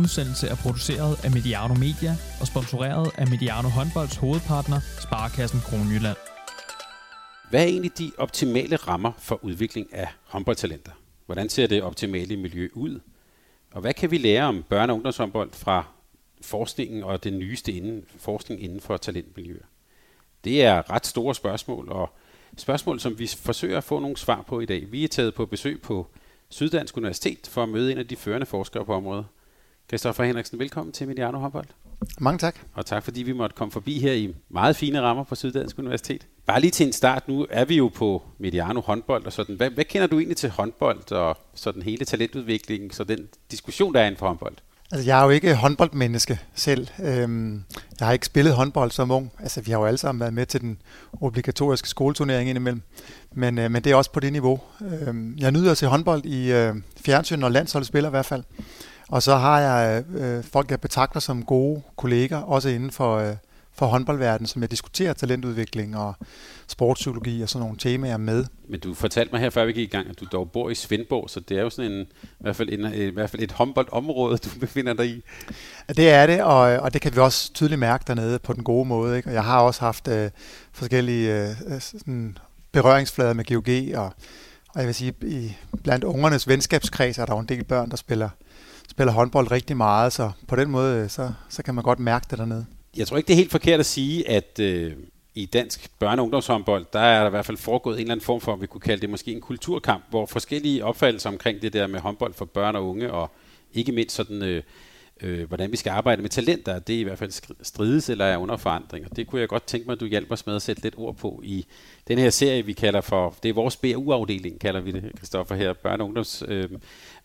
udsendelse er produceret af Mediano Media og sponsoreret af Mediano Håndbolds hovedpartner, Sparkassen Kronjylland. Hvad er egentlig de optimale rammer for udvikling af håndboldtalenter? Hvordan ser det optimale miljø ud? Og hvad kan vi lære om børne- og ungdomshåndbold fra forskningen og det nyeste inden, forskning inden for talentmiljøer? Det er ret store spørgsmål, og spørgsmål, som vi forsøger at få nogle svar på i dag. Vi er taget på besøg på Syddansk Universitet for at møde en af de førende forskere på området. Christoffer Henriksen, velkommen til Mediano Håndbold. Mange tak. Og tak fordi vi måtte komme forbi her i meget fine rammer på Syddansk Universitet. Bare lige til en start, nu er vi jo på Mediano håndbold og sådan. Hvad, hvad kender du egentlig til håndbold og sådan hele talentudviklingen, så den diskussion, der er inden for håndbold? Altså, jeg er jo ikke håndboldmenneske selv. Øhm, jeg har ikke spillet håndbold som ung. Altså, vi har jo alle sammen været med til den obligatoriske skoleturnering indimellem. Men, øh, men det er også på det niveau. Øhm, jeg nyder at se håndbold i øh, fjernsyn, når landsholdet spiller i hvert fald. Og så har jeg øh, folk, jeg betragter som gode kolleger, også inden for, øh, for håndboldverdenen, som jeg diskuterer talentudvikling og sportspsykologi og sådan nogle temaer med. Men du fortalte mig her, før vi gik i gang, at du dog bor i Svendborg, så det er jo sådan en, i hvert fald, en, i hvert fald et håndboldområde, du befinder dig i. Det er det, og, og det kan vi også tydeligt mærke dernede på den gode måde. Ikke? Og jeg har også haft øh, forskellige øh, sådan berøringsflader med GOG, og, og jeg vil sige, i, blandt ungernes venskabskreds er der jo en del børn, der spiller, spiller håndbold rigtig meget, så på den måde, øh, så, så kan man godt mærke det dernede. Jeg tror ikke, det er helt forkert at sige, at øh, i dansk børne- og ungdomshåndbold, der er der i hvert fald foregået en eller anden form for, vi kunne kalde det måske en kulturkamp, hvor forskellige opfattelser omkring det der med håndbold for børn og unge, og ikke mindst sådan, øh, øh, hvordan vi skal arbejde med talenter, det er i hvert fald strides eller er under forandring. Og det kunne jeg godt tænke mig, at du hjælper os med at sætte lidt ord på i den her serie, vi kalder for, det er vores BU-afdeling, kalder vi det, Kristoffer her, børne- og ungdoms. Øh,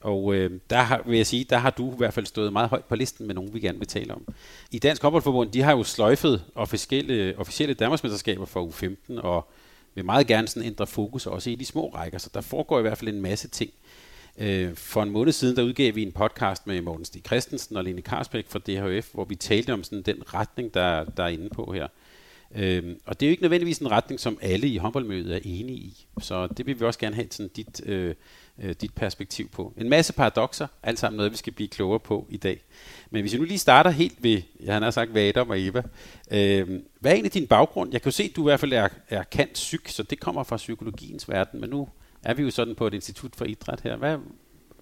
og øh, der har, vil jeg sige, der har du i hvert fald stået meget højt på listen med nogen, vi gerne vil tale om. I Dansk Håndboldforbund, de har jo sløjfet officielle, officielle Danmarksmesterskaber for U15, og vil meget gerne sådan ændre fokus også i de små rækker, så der foregår i hvert fald en masse ting. Øh, for en måned siden, der udgav vi en podcast med Morten Stig Christensen og Lene Karsbæk fra DHF, hvor vi talte om sådan den retning, der, der er inde på her. Øhm, og det er jo ikke nødvendigvis en retning, som alle i håndboldmødet er enige i. Så det vil vi også gerne have sådan dit, øh, øh dit perspektiv på. En masse paradoxer, alt sammen noget, vi skal blive klogere på i dag. Men hvis jeg nu lige starter helt ved, jeg har sagt, hvad Adam og Eva. Øh, hvad er egentlig din baggrund? Jeg kan jo se, at du i hvert fald er, er kant psyk, så det kommer fra psykologiens verden, men nu er vi jo sådan på et institut for idræt her. Hvad,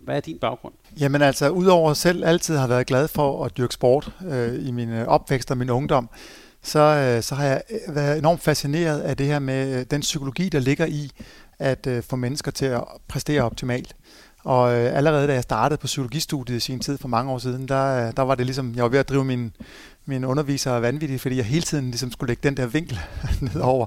hvad er din baggrund? Jamen altså, udover selv altid har været glad for at dyrke sport øh, i min øh, opvækst og min ungdom, så, øh, så har jeg øh, været enormt fascineret af det her med øh, den psykologi, der ligger i at øh, få mennesker til at præstere optimalt. Og øh, allerede da jeg startede på psykologistudiet i sin tid for mange år siden, der, øh, der var det ligesom, jeg var ved at drive min, min underviser vanvittigt, fordi jeg hele tiden ligesom skulle lægge den der vinkel nedover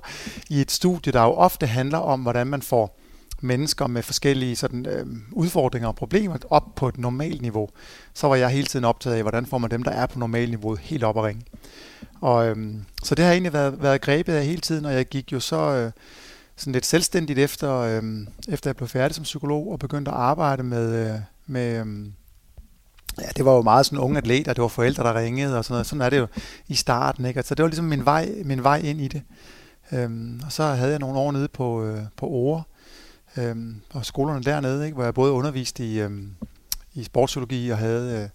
i et studie, der jo ofte handler om, hvordan man får mennesker med forskellige sådan, øh, udfordringer og problemer op på et normalt niveau, så var jeg hele tiden optaget af, hvordan får man dem, der er på normalt niveau, helt op at ringe. Og, øh, så det har egentlig været, været grebet af hele tiden, og jeg gik jo så øh, sådan lidt selvstændigt efter, øh, efter jeg blev færdig som psykolog og begyndte at arbejde med, øh, med øh, ja, det var jo meget sådan unge atleter, det var forældre, der ringede og sådan noget. Sådan er det jo i starten, ikke? Så det var ligesom min vej, min vej ind i det. Øhm, og så havde jeg nogle år nede på, øh, på Ore, øhm, og skolerne dernede, ikke? hvor jeg både underviste i, øhm, i sportspsykologi og havde... Øh,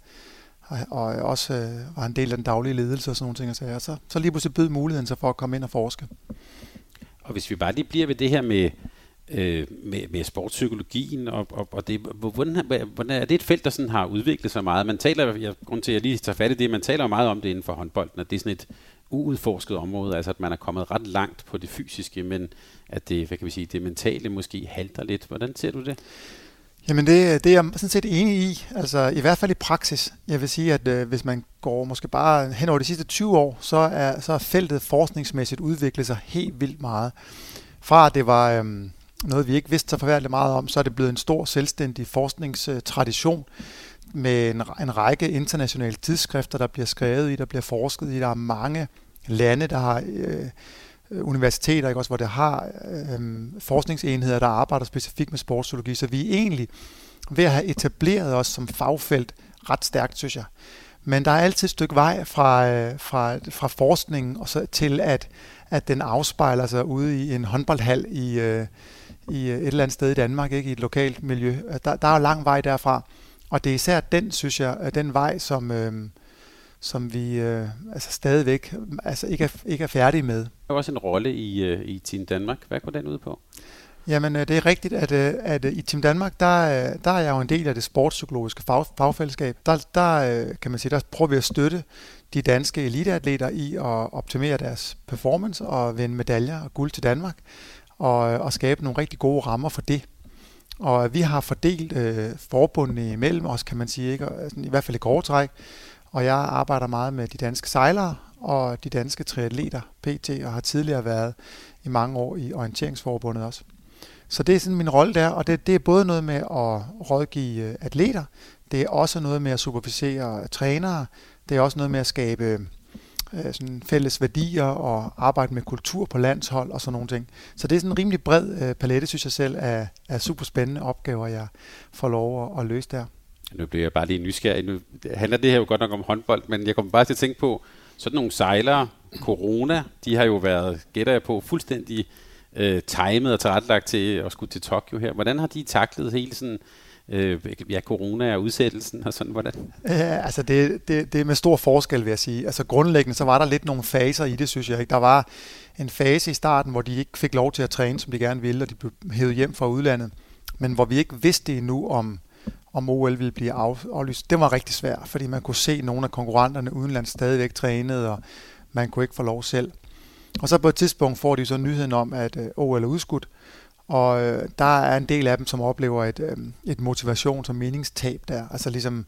og også øh, var en del af den daglige ledelse og sådan nogle ting. Og så, så, så lige pludselig bød muligheden så for at komme ind og forske. Og hvis vi bare lige bliver ved det her med, øh, med, med sportspsykologien, og, og, og det, hvordan, hvordan er det et felt, der sådan har udviklet sig meget? Man taler, jeg, grund til at jeg lige tager fat i det, man taler meget om det inden for håndbolden, at det er sådan et uudforsket område, altså at man er kommet ret langt på det fysiske, men at det, hvad kan vi sige, det mentale måske halter lidt. Hvordan ser du det? Jamen det, øh, det er jeg sådan set enig i, altså i hvert fald i praksis. Jeg vil sige, at øh, hvis man går måske bare hen over de sidste 20 år, så er, så er feltet forskningsmæssigt udviklet sig helt vildt meget. Fra at det var øh, noget, vi ikke vidste så forfærdeligt meget om, så er det blevet en stor selvstændig forskningstradition med en, en række internationale tidsskrifter, der bliver skrevet i, der bliver forsket i. Der er mange lande, der har... Øh, Øh, universiteter, ikke? Også, hvor det har øh, forskningsenheder, der arbejder specifikt med sportspsykologi. Så vi er egentlig ved at have etableret os som fagfelt ret stærkt, synes jeg. Men der er altid et stykke vej fra, øh, fra, fra forskningen og så til, at, at den afspejler sig ude i en håndboldhal i, øh, i øh, et eller andet sted i Danmark, ikke i et lokalt miljø. Der, der er lang vej derfra. Og det er især den, synes jeg, øh, den vej, som, øh, som vi øh, altså stadigvæk altså ikke, er, ikke er færdige med. Der er også en rolle i, øh, i Team Danmark. Hvad går den ud på? Jamen, øh, det er rigtigt, at, øh, at i Team Danmark, der, der er jeg jo en del af det sportspsykologiske fag, fagfællesskab. Der, der, kan man sige, der prøver vi at støtte de danske eliteatleter i at optimere deres performance og vinde medaljer og guld til Danmark og, og skabe nogle rigtig gode rammer for det. Og vi har fordelt øh, forbundene imellem os, kan man sige, ikke? Altså, i hvert fald i grove træk. Og jeg arbejder meget med de danske sejlere og de danske triatleter, PT, og har tidligere været i mange år i Orienteringsforbundet også. Så det er sådan min rolle der, og det, det er både noget med at rådgive øh, atleter, det er også noget med at supervisere trænere, det er også noget med at skabe øh, sådan fælles værdier og arbejde med kultur på landshold og sådan nogle ting. Så det er sådan en rimelig bred øh, palette, synes jeg selv, af, af super spændende opgaver, jeg får lov at, at løse der. Nu bliver jeg bare lige nysgerrig. Nu handler det her jo godt nok om håndbold, men jeg kommer bare til at tænke på, sådan nogle sejlere, corona, de har jo været, gætter jeg på, fuldstændig øh, timet og tilrettelagt til at skulle til Tokyo her. Hvordan har de taklet hele sådan øh, ja, corona og udsættelsen og sådan, hvordan? Ja, altså det, det, det er med stor forskel, vil jeg sige. Altså grundlæggende, så var der lidt nogle faser i det, synes jeg. Ikke? Der var en fase i starten, hvor de ikke fik lov til at træne, som de gerne ville, og de blev hævet hjem fra udlandet. Men hvor vi ikke vidste endnu, om, om OL ville blive aflyst. Det var rigtig svært, fordi man kunne se nogle af konkurrenterne udenlands stadigvæk trænede, og man kunne ikke få lov selv. Og så på et tidspunkt får de så nyheden om, at øh, OL er udskudt, og øh, der er en del af dem, som oplever et, øh, et motivations- og meningstab der. Altså ligesom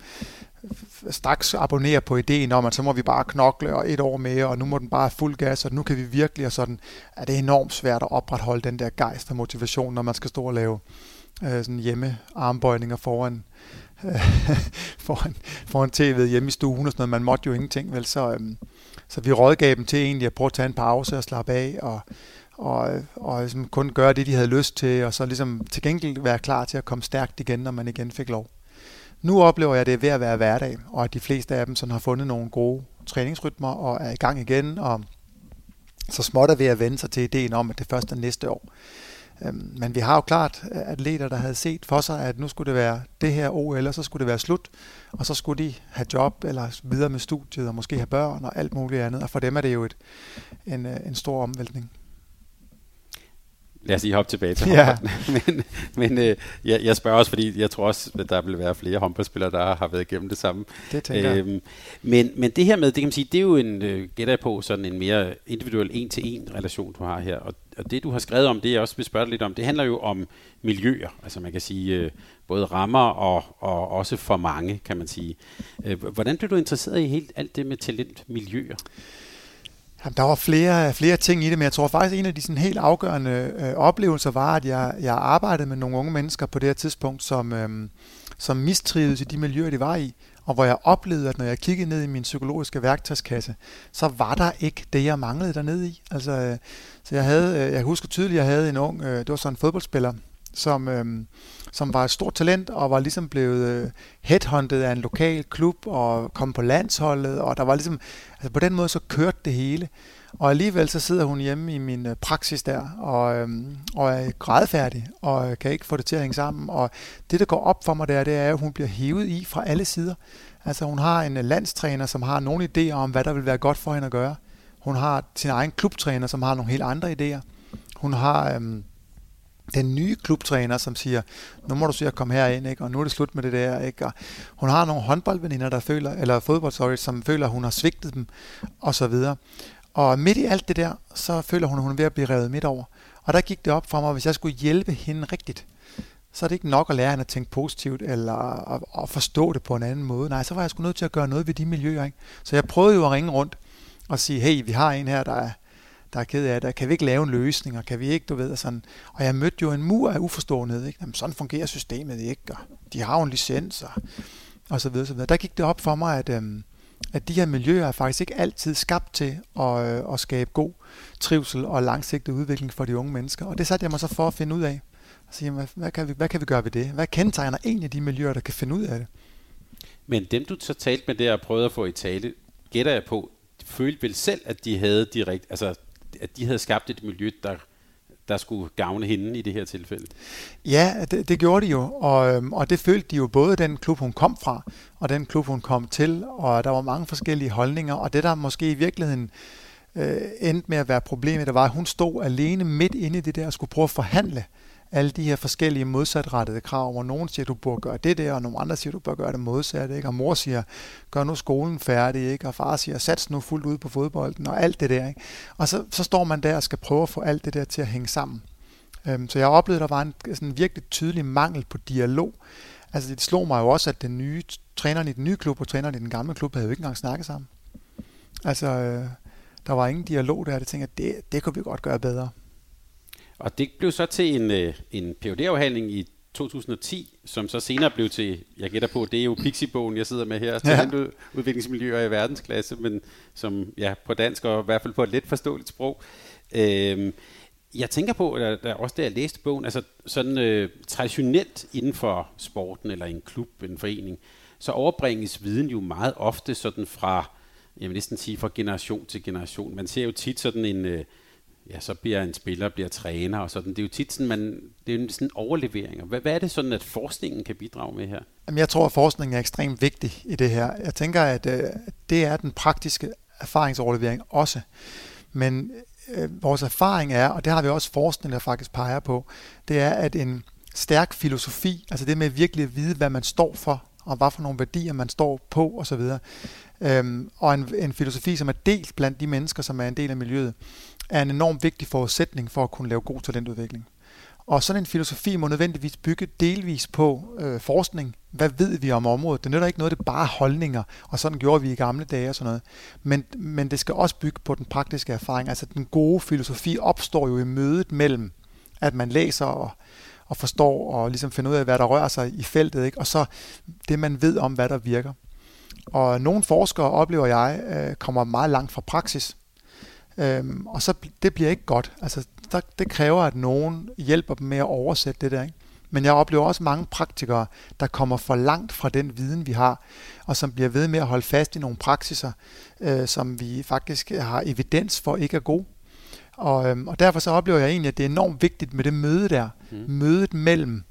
øh, straks abonnere på ideen om, at så må vi bare knokle og et år mere, og nu må den bare fuld gas, og nu kan vi virkelig, og sådan er det enormt svært at opretholde den der gejst og motivation, når man skal stå og lave øh, sådan hjemme armbøjninger foran, øh, foran, foran tv'et hjemme i stuen og sådan noget. Man måtte jo ingenting, vel? Så, øh, så vi rådgav dem til egentlig at prøve at tage en pause og slappe af, og og, og ligesom kun gøre det, de havde lyst til, og så ligesom til gengæld være klar til at komme stærkt igen, når man igen fik lov. Nu oplever jeg, at det er ved at være hverdag, og at de fleste af dem sådan har fundet nogle gode træningsrytmer og er i gang igen, og så småt er ved at vende sig til ideen om, at det først er næste år. Øhm, men vi har jo klart atleter, der havde set for sig, at nu skulle det være det her OL, eller så skulle det være slut, og så skulle de have job, eller videre med studiet, og måske have børn og alt muligt andet. Og for dem er det jo et, en, øh, en stor omvæltning lad os lige hoppe tilbage til ja. men men øh, jeg, jeg spørger også, fordi jeg tror også, at der vil være flere håndboldspillere, der har været igennem det samme. Det tænker øhm, men, men det her med, det kan man sige, det er jo en, øh, gætter på, sådan en mere individuel en-til-en relation, du har her. Og, og det, du har skrevet om, det jeg også vil spørge lidt om, det handler jo om miljøer. Altså man kan sige, øh, både rammer og, og også for mange, kan man sige. Øh, hvordan blev du interesseret i helt alt det med talentmiljøer? Jamen, der var flere, flere ting i det, men jeg tror faktisk, at en af de sådan helt afgørende øh, oplevelser var, at jeg, jeg arbejdede med nogle unge mennesker på det her tidspunkt, som, øh, som mistrivedes i de miljøer, de var i, og hvor jeg oplevede, at når jeg kiggede ned i min psykologiske værktøjskasse, så var der ikke det, jeg manglede dernede i. Altså, øh, så jeg havde, øh, jeg husker tydeligt, at jeg havde en ung, øh, det var sådan en fodboldspiller, som, øh, som var et stort talent og var ligesom blevet øh, headhunted af en lokal klub og kom på landsholdet, og der var ligesom, altså på den måde så kørte det hele. Og alligevel så sidder hun hjemme i min øh, praksis der, og, øh, og er grædfærdig, og kan ikke få det til at hænge sammen. Og det, der går op for mig der, det er, at hun bliver hævet i fra alle sider. Altså hun har en øh, landstræner, som har nogle idéer om, hvad der vil være godt for hende at gøre. Hun har sin egen klubtræner, som har nogle helt andre idéer. Hun har... Øhm, den nye klubtræner, som siger, nu må du se at komme herind, ikke? og nu er det slut med det der. Ikke? Og hun har nogle håndboldveninder, der føler, eller fodbold, sorry, som føler, at hun har svigtet dem, og så videre. Og midt i alt det der, så føler hun, at hun er ved at blive revet midt over. Og der gik det op for mig, at hvis jeg skulle hjælpe hende rigtigt, så er det ikke nok at lære hende at tænke positivt, eller at, at forstå det på en anden måde. Nej, så var jeg sgu nødt til at gøre noget ved de miljøer. Ikke? Så jeg prøvede jo at ringe rundt og sige, hey, vi har en her, der er der er ked af det. Kan vi ikke lave en løsning, og kan vi ikke, du ved, og sådan. Og jeg mødte jo en mur af uforståenhed, ikke? Jamen, sådan fungerer systemet ikke, og de har jo en licens, og, og så videre, så videre. Der gik det op for mig, at, øhm, at de her miljøer er faktisk ikke altid skabt til at, øh, at skabe god trivsel og langsigtet udvikling for de unge mennesker. Og det satte jeg mig så for at finde ud af. Og sige, hvad, hvad, kan vi, hvad kan vi gøre ved det? Hvad kendetegner egentlig de miljøer, der kan finde ud af det? Men dem, du så talte med der og prøvede at få i tale, gætter jeg på, følte vel selv, at de havde direkt, altså at de havde skabt et miljø, der, der skulle gavne hende i det her tilfælde. Ja, det, det gjorde de jo, og, øhm, og det følte de jo både den klub, hun kom fra, og den klub, hun kom til, og der var mange forskellige holdninger, og det der måske i virkeligheden øh, endte med at være problemet, der var, at hun stod alene midt inde i det der og skulle prøve at forhandle alle de her forskellige modsatrettede krav, hvor nogen siger, du bør gøre det der, og nogle andre siger, du bør gøre det modsatte, ikke? og mor siger, gør nu skolen færdig, ikke? og far siger, sats nu fuldt ud på fodbolden, og alt det der. Ikke? Og så, så står man der og skal prøve at få alt det der til at hænge sammen. Øhm, så jeg oplevede, at der var en sådan virkelig tydelig mangel på dialog. Altså det slog mig jo også, at den nye træneren i den nye klub og træneren i den gamle klub havde jo ikke engang snakket sammen. Altså, øh, der var ingen dialog der, og jeg tænkte, at det, det kunne vi godt gøre bedre. Og det blev så til en, øh, en phd afhandling i 2010, som så senere blev til, jeg gætter på, det er jo Pixie-bogen, jeg sidder med her, ja. udviklingsmiljøer i verdensklasse, men som ja, på dansk og i hvert fald på et let forståeligt sprog. Øhm, jeg tænker på, at der, også da jeg læste bogen, altså sådan øh, traditionelt inden for sporten, eller en klub, en forening, så overbringes viden jo meget ofte sådan fra, jeg vil næsten sige fra generation til generation. Man ser jo tit sådan en, øh, ja, så bliver en spiller, bliver træner og sådan. Det er jo tit sådan, man, det er jo sådan overleveringer. overlevering. Hvad, hvad er det sådan, at forskningen kan bidrage med her? Jamen, jeg tror, at forskningen er ekstremt vigtig i det her. Jeg tænker, at øh, det er den praktiske erfaringsoverlevering også. Men øh, vores erfaring er, og det har vi også forskning, der faktisk peger på, det er, at en stærk filosofi, altså det med virkelig at vide, hvad man står for, og hvad for nogle værdier man står på osv., øhm, og en, en filosofi, som er delt blandt de mennesker, som er en del af miljøet, er en enormt vigtig forudsætning for at kunne lave god talentudvikling. Og sådan en filosofi må nødvendigvis bygge delvis på øh, forskning. Hvad ved vi om området? Det nytter ikke noget, det er bare holdninger, og sådan gjorde vi i gamle dage og sådan noget. Men, men det skal også bygge på den praktiske erfaring. Altså den gode filosofi opstår jo i mødet mellem, at man læser og, og forstår og ligesom finder ud af, hvad der rører sig i feltet, ikke? og så det, man ved om, hvad der virker. Og nogle forskere, oplever jeg, øh, kommer meget langt fra praksis. Øhm, og så det bliver ikke godt. Altså, der, det kræver, at nogen hjælper dem med at oversætte det der. Ikke? Men jeg oplever også mange praktikere, der kommer for langt fra den viden, vi har, og som bliver ved med at holde fast i nogle praksiser, øh, som vi faktisk har evidens for ikke er gode. Og, øhm, og derfor så oplever jeg egentlig, at det er enormt vigtigt med det møde der. Mm. Mødet mellem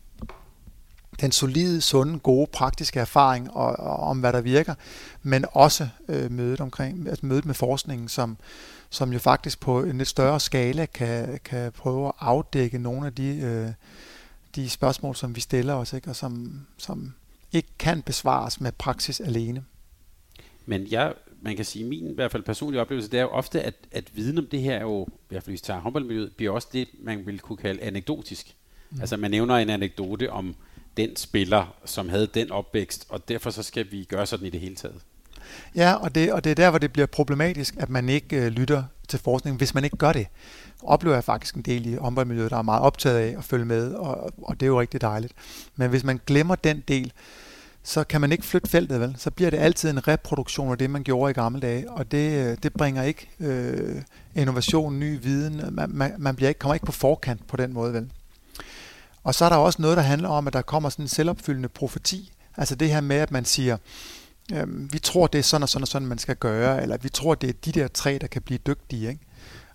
den solide, sunde, gode, praktiske erfaring og, og om, hvad der virker, men også øh, mødet omkring, altså mødet med forskningen, som, som jo faktisk på en lidt større skala kan, kan prøve at afdække nogle af de, øh, de spørgsmål, som vi stiller os, ikke? og som, som ikke kan besvares med praksis alene. Men jeg, man kan sige, min i hvert fald personlige oplevelse, det er jo ofte, at, at viden om det her er jo, i hvert fald hvis vi tager håndboldmiljøet, bliver også det, man vil kunne kalde anekdotisk. Mm. Altså man nævner en anekdote om den spiller, som havde den opvækst, og derfor så skal vi gøre sådan i det hele taget. Ja, og det, og det er der, hvor det bliver problematisk, at man ikke øh, lytter til forskning, hvis man ikke gør det. Oplever jeg faktisk en del i håndboldmiljøet, der er meget optaget af at følge med, og, og det er jo rigtig dejligt. Men hvis man glemmer den del, så kan man ikke flytte feltet, vel? Så bliver det altid en reproduktion af det, man gjorde i gamle dage, og det, øh, det bringer ikke øh, innovation, ny viden. Man, man, man bliver ikke, kommer ikke på forkant på den måde, vel? Og så er der også noget, der handler om, at der kommer sådan en selvopfyldende profeti. Altså det her med, at man siger, øh, vi tror, det er sådan og sådan og sådan, man skal gøre, eller vi tror, det er de der tre, der kan blive dygtige. Ikke?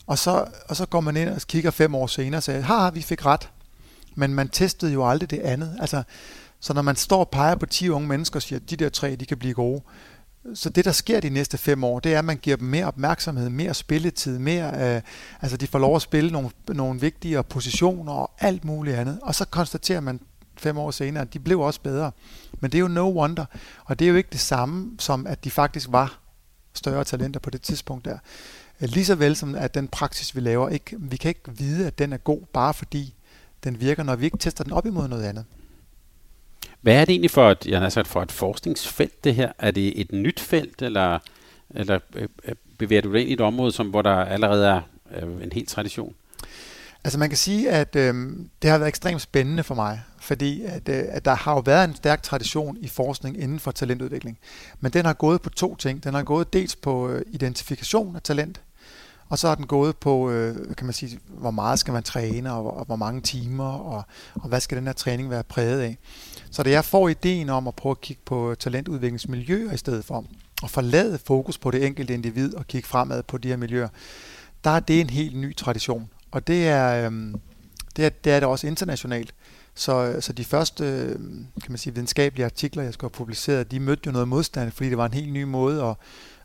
Og, så, og så går man ind og kigger fem år senere og siger, ha, vi fik ret. Men man testede jo aldrig det andet. Altså, så når man står og peger på 10 unge mennesker og siger, at de der tre, de kan blive gode, så det, der sker de næste fem år, det er, at man giver dem mere opmærksomhed, mere spilletid, mere, øh, altså de får lov at spille nogle, nogle vigtigere positioner og alt muligt andet. Og så konstaterer man fem år senere, at de blev også bedre. Men det er jo no wonder, og det er jo ikke det samme som, at de faktisk var større talenter på det tidspunkt der. Øh, lige så vel som at den praksis, vi laver, ikke, vi kan ikke vide, at den er god, bare fordi den virker, når vi ikke tester den op imod noget andet. Hvad er det egentlig for et, jeg har sagt, for et forskningsfelt, det her? Er det et nyt felt, eller, eller øh, øh, bevæger du dig ind i et område, som, hvor der allerede er øh, en helt tradition? Altså man kan sige, at øh, det har været ekstremt spændende for mig, fordi at, øh, at der har jo været en stærk tradition i forskning inden for talentudvikling. Men den har gået på to ting. Den har gået dels på øh, identifikation af talent, og så har den gået på, øh, kan man sige, hvor meget skal man træne, og hvor, og hvor mange timer, og, og hvad skal den her træning være præget af. Så da jeg får ideen om at prøve at kigge på talentudviklingsmiljøer i stedet for, og forlade fokus på det enkelte individ og kigge fremad på de her miljøer, der er det en helt ny tradition. Og det er, øhm, Det er, det er det også internationalt. Så, så de første øhm, kan man sige, videnskabelige artikler, jeg skulle have publiceret, de mødte jo noget modstand, fordi det var en helt ny måde at,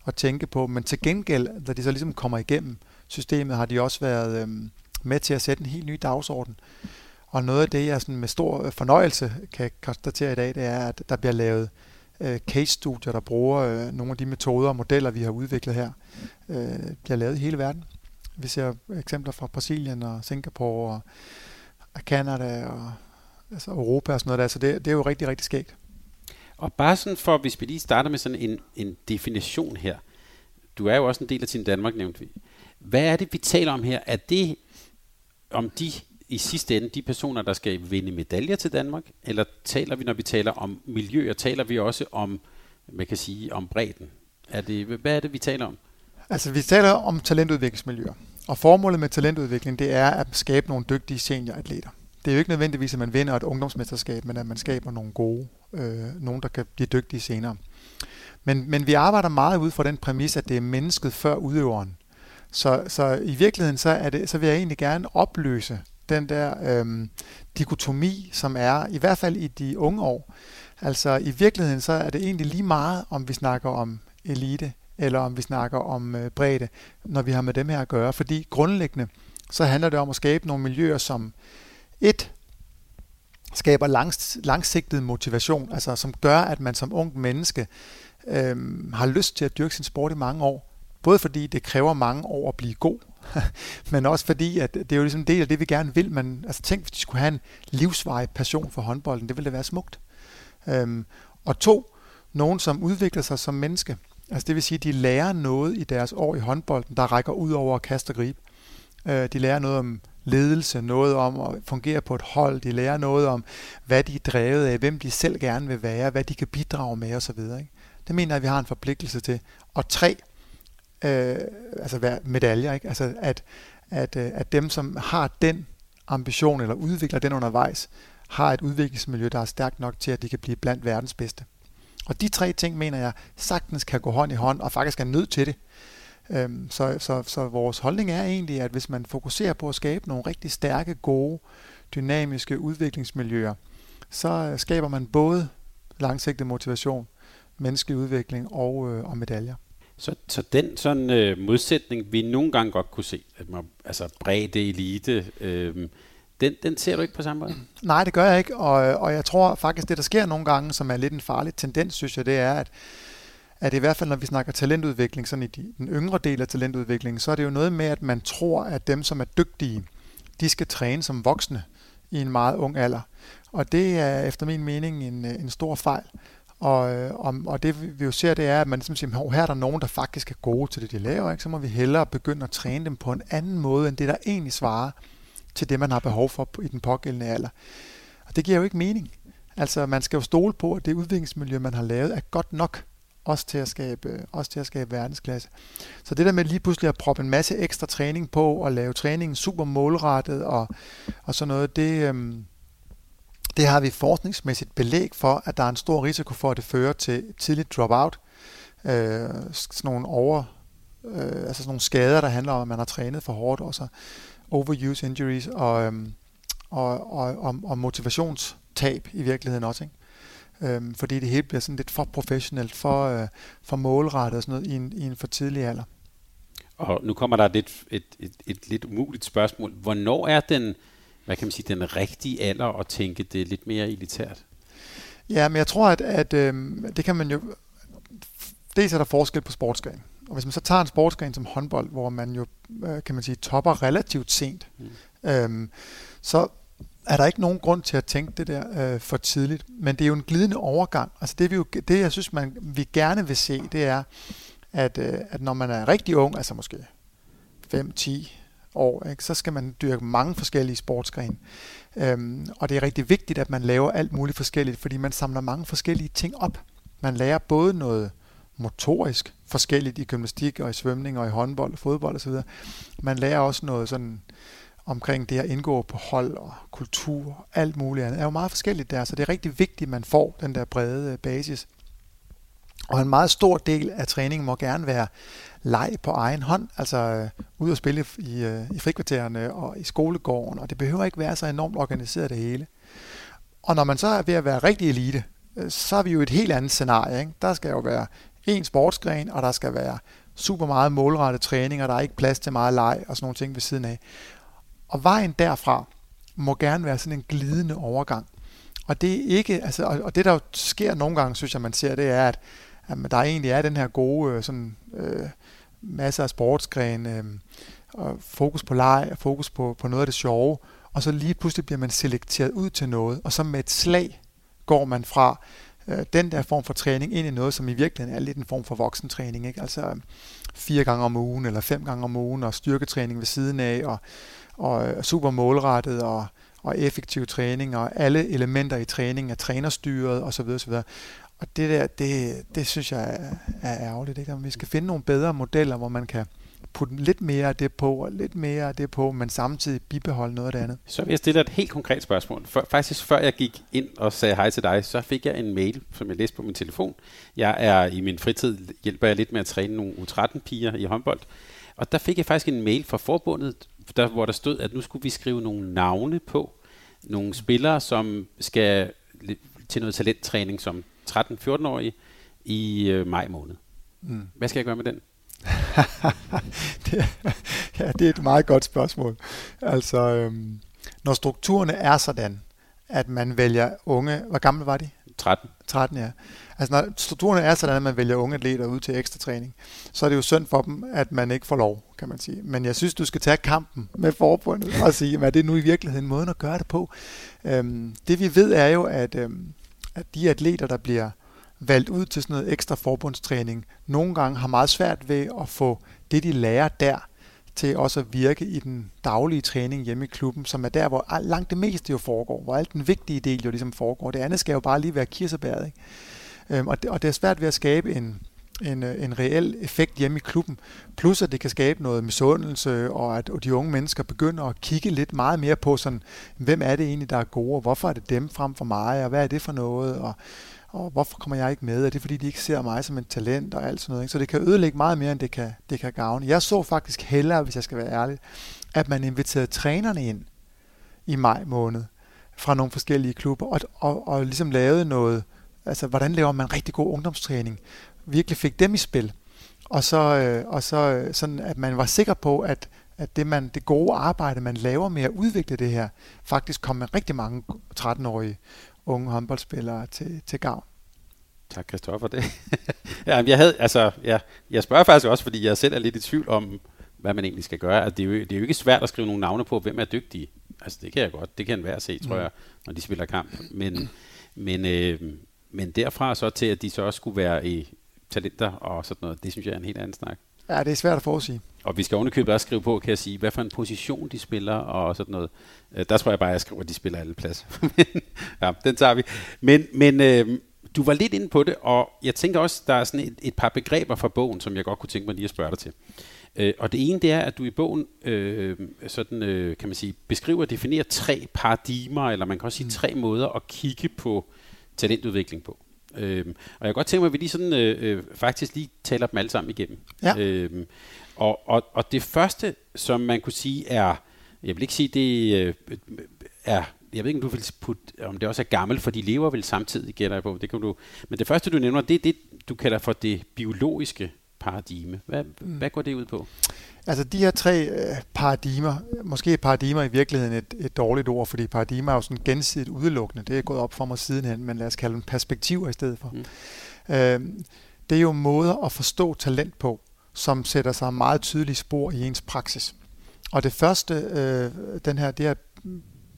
at tænke på. Men til gengæld, da de så ligesom kommer igennem systemet, har de også været øhm, med til at sætte en helt ny dagsorden. Og noget af det, jeg sådan med stor øh, fornøjelse kan konstatere i dag, det er, at der bliver lavet øh, case-studier, der bruger øh, nogle af de metoder og modeller, vi har udviklet her, øh, bliver lavet i hele verden. Vi ser eksempler fra Brasilien og Singapore og, og Canada og altså Europa og sådan noget der, så det, det er jo rigtig, rigtig skægt. Og bare sådan for, hvis vi lige starter med sådan en, en definition her. Du er jo også en del af Team Danmark, nævnte vi. Hvad er det, vi taler om her? Er det om de i sidste ende de personer, der skal vinde medaljer til Danmark? Eller taler vi, når vi taler om miljø, og taler vi også om, man kan sige, om bredden? Er det, hvad er det, vi taler om? Altså, vi taler om talentudviklingsmiljøer. Og formålet med talentudvikling, det er at skabe nogle dygtige senioratleter. Det er jo ikke nødvendigvis, at man vinder et ungdomsmesterskab, men at man skaber nogle gode, øh, nogen, der kan blive dygtige senere. Men, men vi arbejder meget ud fra den præmis, at det er mennesket før udøveren. Så, så i virkeligheden, så, er det, så vil jeg egentlig gerne opløse den der øh, dikotomi, som er, i hvert fald i de unge år. Altså i virkeligheden, så er det egentlig lige meget, om vi snakker om elite, eller om vi snakker om øh, bredde, når vi har med dem her at gøre. Fordi grundlæggende, så handler det om at skabe nogle miljøer, som et, skaber langs, langsigtet motivation, altså som gør, at man som ung menneske øh, har lyst til at dyrke sin sport i mange år. Både fordi det kræver mange år at blive god, men også fordi, at det er jo ligesom en del af det, vi gerne vil. Men altså, tænk, hvis de skulle have en livsvarig passion for håndbolden, det ville da være smukt. Øhm, og to, nogen, som udvikler sig som menneske. Altså det vil sige, at de lærer noget i deres år i håndbolden, der rækker ud over at kaste og gribe. Øh, de lærer noget om ledelse, noget om at fungere på et hold, de lærer noget om, hvad de er drevet af, hvem de selv gerne vil være, hvad de kan bidrage med osv. Ikke? Det mener jeg, at vi har en forpligtelse til. Og tre, øh, altså være medaljer, ikke? Altså at, at, øh, at dem, som har den ambition eller udvikler den undervejs, har et udviklingsmiljø, der er stærkt nok til, at de kan blive blandt verdens bedste. Og de tre ting, mener jeg, sagtens kan gå hånd i hånd, og faktisk er nødt til det. Øhm, så, så, så vores holdning er egentlig, at hvis man fokuserer på at skabe nogle rigtig stærke, gode, dynamiske udviklingsmiljøer, så øh, skaber man både langsigtet motivation, menneskelig udvikling og, øh, og medaljer. Så, så den sådan øh, modsætning, vi nogle gange godt kunne se, at man, altså bredde elite, øh, den, den ser du ikke på samme måde? Nej, det gør jeg ikke, og, og jeg tror faktisk, det der sker nogle gange, som er lidt en farlig tendens, synes jeg, det er, at, at i hvert fald når vi snakker talentudvikling, sådan i de, den yngre del af talentudviklingen, så er det jo noget med, at man tror, at dem, som er dygtige, de skal træne som voksne i en meget ung alder. Og det er efter min mening en, øh, en stor fejl. Og, øh, og, og det vi jo ser, det er, at man ligesom siger, her er der nogen, der faktisk er gode til det, de laver, ikke? så må vi hellere begynde at træne dem på en anden måde, end det, der egentlig svarer til det, man har behov for i den pågældende alder. Og det giver jo ikke mening. Altså, man skal jo stole på, at det udviklingsmiljø, man har lavet, er godt nok også til at skabe, øh, også til at skabe verdensklasse. Så det der med lige pludselig at proppe en masse ekstra træning på, og lave træningen super målrettet og, og sådan noget, det, øhm, det har vi forskningsmæssigt belæg for, at der er en stor risiko for, at det fører til tidligt dropout. Øh, sådan nogle over, øh, altså sådan nogle skader, der handler om, at man har trænet for hårdt, og så overuse injuries og, øhm, og, og, og, og motivationstab i virkeligheden også. Ikke? Øhm, fordi det hele bliver sådan lidt for professionelt, for, øh, for målrettet og sådan noget i en, i en for tidlig alder. Og nu kommer der et, et, et, et, et lidt umuligt spørgsmål. Hvornår er den, hvad kan man sige, den rigtige alder at tænke det lidt mere elitært? Ja, men jeg tror, at, at øh, det kan man jo... Dels er der forskel på sportsgren. Og hvis man så tager en sportsgren som håndbold, hvor man jo, øh, kan man sige, topper relativt sent, mm. øhm, så er der ikke nogen grund til at tænke det der øh, for tidligt. Men det er jo en glidende overgang. Altså det, vi jo, det jeg synes, man, vi gerne vil se, det er, at, øh, at når man er rigtig ung, altså måske 5-10 år, ikke, så skal man dyrke mange forskellige sportsgrene. Øhm, og det er rigtig vigtigt, at man laver alt muligt forskelligt, fordi man samler mange forskellige ting op. Man lærer både noget motorisk forskelligt i gymnastik og i svømning og i håndbold og fodbold osv. Man lærer også noget sådan omkring det at indgå på hold og kultur og alt muligt andet. Det er jo meget forskelligt der, så det er rigtig vigtigt, at man får den der brede øh, basis. Og en meget stor del af træningen må gerne være leg på egen hånd, altså øh, ud og spille i, øh, i frikvartererne og i skolegården, og det behøver ikke være så enormt organiseret det hele. Og når man så er ved at være rigtig elite, øh, så er vi jo et helt andet scenarie. Ikke? Der skal jo være en sportsgren, og der skal være super meget målrettet træning, og der er ikke plads til meget leg og sådan nogle ting ved siden af. Og vejen derfra må gerne være sådan en glidende overgang. Og det er ikke, altså, og det der jo sker nogle gange, synes jeg, man ser, det er, at, at der egentlig er den her gode øh, sådan, øh, masser af sportsgrene, øh, og fokus på leg, og fokus på, på noget af det sjove, og så lige pludselig bliver man selekteret ud til noget, og så med et slag går man fra øh, den der form for træning ind i noget, som i virkeligheden er lidt en form for voksentræning, ikke? altså øhm, fire gange om ugen, eller fem gange om ugen, og styrketræning ved siden af, og, og øh, super målrettet, og, og effektiv træning, og alle elementer i træning er trænerstyret osv. osv. Og det der, det, det synes jeg er, er ærgerligt. Ikke? Vi skal finde nogle bedre modeller, hvor man kan putte lidt mere af det på, og lidt mere af det på, men samtidig bibeholde noget af det andet. Så vil jeg stille dig et helt konkret spørgsmål. For, faktisk før jeg gik ind og sagde hej til dig, så fik jeg en mail, som jeg læste på min telefon. Jeg er i min fritid, hjælper jeg lidt med at træne nogle U13-piger i håndbold. Og der fik jeg faktisk en mail fra forbundet, der, hvor der stod, at nu skulle vi skrive nogle navne på. Nogle spillere, som skal til noget talenttræning som 13-14-årige i øh, maj måned. Mm. Hvad skal jeg gøre med den? det, ja, det er et meget godt spørgsmål. Altså, øhm, når strukturerne er sådan, at man vælger unge... Hvor gamle var de? 13. 13, ja. Altså, når strukturerne er sådan, at man vælger unge atleter ud til ekstra træning, så er det jo synd for dem, at man ikke får lov, kan man sige. Men jeg synes, du skal tage kampen med forbundet og sige, at det er nu i virkeligheden måden at gøre det på. Øhm, det vi ved er jo, at, øhm, at de atleter, der bliver valgt ud til sådan noget ekstra forbundstræning, nogle gange har meget svært ved at få det, de lærer der, til også at virke i den daglige træning hjemme i klubben, som er der, hvor langt det meste jo foregår, hvor alt den vigtige del jo ligesom foregår. Det andet skal jo bare lige være kirsebæret. Ikke? Øhm, og, det, og det er svært ved at skabe en, en, øh, en reel effekt hjemme i klubben. Plus at det kan skabe noget misundelse, og at de unge mennesker begynder at kigge lidt meget mere på, sådan, hvem er det egentlig, der er gode, og hvorfor er det dem frem for mig, og hvad er det for noget, og og hvorfor kommer jeg ikke med? Er det fordi, de ikke ser mig som et talent og alt sådan noget? Ikke? Så det kan ødelægge meget mere, end det kan, det kan gavne. Jeg så faktisk hellere, hvis jeg skal være ærlig, at man inviterede trænerne ind i maj måned fra nogle forskellige klubber, og, og, og ligesom lavede noget, altså hvordan laver man rigtig god ungdomstræning, virkelig fik dem i spil, og så, øh, og så øh, sådan, at man var sikker på, at, at det, man, det gode arbejde, man laver med at udvikle det her, faktisk kom med rigtig mange 13-årige unge håndboldspillere til, til gavn. Tak, Kristoffer. Det. ja, jeg, havde, altså, ja, jeg spørger faktisk også, fordi jeg selv er lidt i tvivl om, hvad man egentlig skal gøre. Altså, det, er jo, det er jo ikke svært at skrive nogle navne på, hvem er dygtige. Altså, det kan jeg godt. Det kan enhver se, tror mm. jeg, når de spiller kamp. Men, men, øh, men derfra så til, at de så også skulle være i talenter og sådan noget, det synes jeg er en helt anden snak. Ja, det er svært at forudsige. Og vi skal ovenikøbet også skrive på, kan jeg sige, hvad for en position de spiller og sådan noget. Øh, der tror jeg bare, at jeg skriver, at de spiller alle pladser. ja, den tager vi. Men, men øh, du var lidt inde på det, og jeg tænker også, der er sådan et, et par begreber fra bogen, som jeg godt kunne tænke mig lige at spørge dig til. Øh, og det ene, det er, at du i bogen øh, sådan, øh, kan man sige, beskriver og definerer tre paradigmer, eller man kan også sige mm. tre måder at kigge på talentudvikling på. Øhm, og jeg kan godt tænke mig, at vi lige sådan, øh, øh, faktisk lige taler dem alle sammen igennem. Ja. Øhm, og, og, og det første, som man kunne sige er, jeg vil ikke sige, det øh, er, jeg ved ikke, om du vil putte, om det også er gammelt, for de lever vel samtidig, gætter jeg på. Det kan du, men det første, du nævner, det er det, du kalder for det biologiske paradigme. Hvad, mm. hvad går det ud på? Altså de her tre øh, paradigmer, måske paradigmer i virkeligheden et, et dårligt ord, fordi paradigmer er jo sådan gensidigt udelukkende. Det er gået op for mig sidenhen, men lad os kalde dem perspektiver i stedet for. Mm. Øh, det er jo måder at forstå talent på, som sætter sig meget tydelige spor i ens praksis. Og det første, øh, den her, det her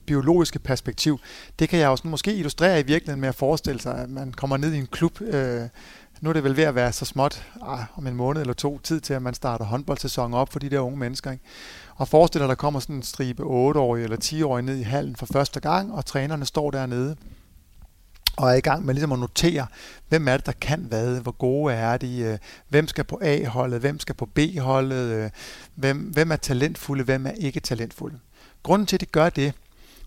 biologiske perspektiv, det kan jeg også måske illustrere i virkeligheden med at forestille sig, at man kommer ned i en klub, øh, nu er det vel ved at være så småt ah, om en måned eller to tid til, at man starter håndboldsæsonen op for de der unge mennesker. Ikke? Og forestil dig, at der kommer sådan en stribe 8-årige eller 10-årige ned i hallen for første gang, og trænerne står dernede og er i gang med ligesom at notere, hvem er det, der kan hvad, hvor gode er de, øh, hvem skal på A-holdet, hvem skal på B-holdet, øh, hvem, hvem er talentfulde, hvem er ikke talentfulde. Grunden til, at de gør det,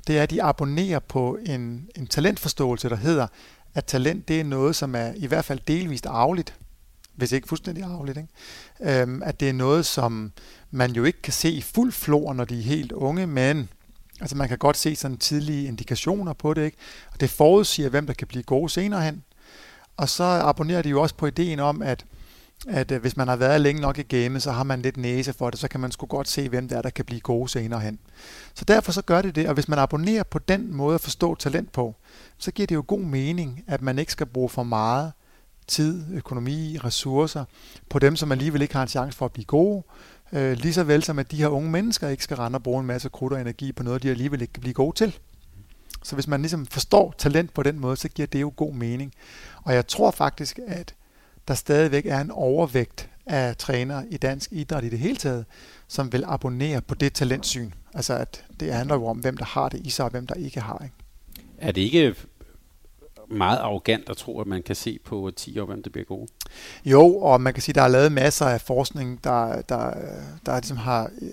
det er, at de abonnerer på en, en talentforståelse, der hedder, at talent det er noget, som er i hvert fald delvist arveligt. hvis ikke fuldstændig arveligt. Ikke? Øhm, at det er noget, som man jo ikke kan se i fuld flor, når de er helt unge, men altså man kan godt se sådan tidlige indikationer på det. Ikke? Og det forudsiger, hvem der kan blive gode senere hen. Og så abonnerer de jo også på ideen om, at at øh, hvis man har været længe nok i gamet, så har man lidt næse for det, så kan man sgu godt se, hvem der er, der kan blive gode senere hen. Så derfor så gør det det, og hvis man abonnerer på den måde at forstå talent på, så giver det jo god mening, at man ikke skal bruge for meget tid, økonomi, ressourcer på dem, som alligevel ikke har en chance for at blive gode, øh, lige så vel som at de her unge mennesker ikke skal rende og bruge en masse krudt og energi på noget, de alligevel ikke kan blive gode til. Så hvis man ligesom forstår talent på den måde, så giver det jo god mening. Og jeg tror faktisk, at der stadigvæk er en overvægt af trænere i dansk idræt i det hele taget, som vil abonnere på det talentsyn. Altså at det handler jo om, hvem der har det i sig, og hvem der ikke har. Ikke? Er det ikke meget arrogant at tro, at man kan se på 10 år, hvem det bliver gode? Jo, og man kan sige, at der er lavet masser af forskning, der, der, der ligesom har øh,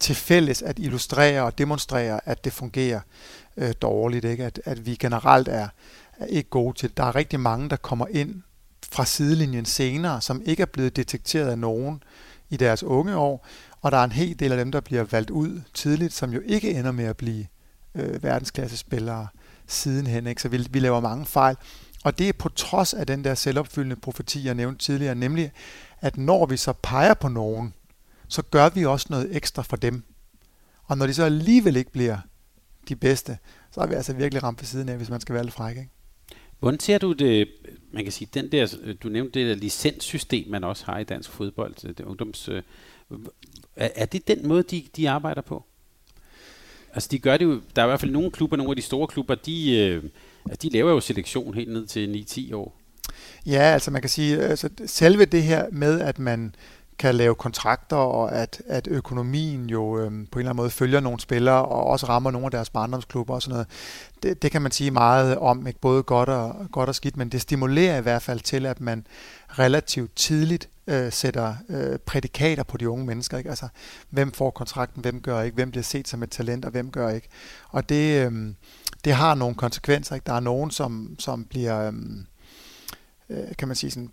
til fælles at illustrere og demonstrere, at det fungerer øh, dårligt. Ikke? At, at vi generelt er, er ikke gode til det. Der er rigtig mange, der kommer ind fra sidelinjen senere, som ikke er blevet detekteret af nogen i deres unge år, og der er en hel del af dem, der bliver valgt ud tidligt, som jo ikke ender med at blive øh, verdensklassespillere sidenhen. Ikke? Så vi, vi laver mange fejl. Og det er på trods af den der selvopfyldende profeti, jeg nævnte tidligere, nemlig at når vi så peger på nogen, så gør vi også noget ekstra for dem. Og når de så alligevel ikke bliver de bedste, så er vi altså virkelig ramt ved siden af, hvis man skal være lidt fræk. Ikke? Hvordan ser du det, man kan sige, den der, du nævnte det der licenssystem, man også har i dansk fodbold, øh, det ungdoms, øh, er, er det den måde, de, de arbejder på? Altså de gør det jo, der er i hvert fald nogle klubber, nogle af de store klubber, de, øh, de laver jo selektion helt ned til 9-10 år. Ja, altså man kan sige, altså selve det her med, at man kan lave kontrakter, og at, at økonomien jo øh, på en eller anden måde følger nogle spillere, og også rammer nogle af deres barndomsklubber og sådan noget. Det, det kan man sige meget om, ikke både godt og, godt og skidt, men det stimulerer i hvert fald til, at man relativt tidligt øh, sætter øh, prædikater på de unge mennesker. Ikke? Altså, hvem får kontrakten, hvem gør ikke, hvem bliver set som et talent, og hvem gør ikke. Og det, øh, det har nogle konsekvenser. Ikke? Der er nogen, som, som bliver, øhm, øh, kan man sige, sådan,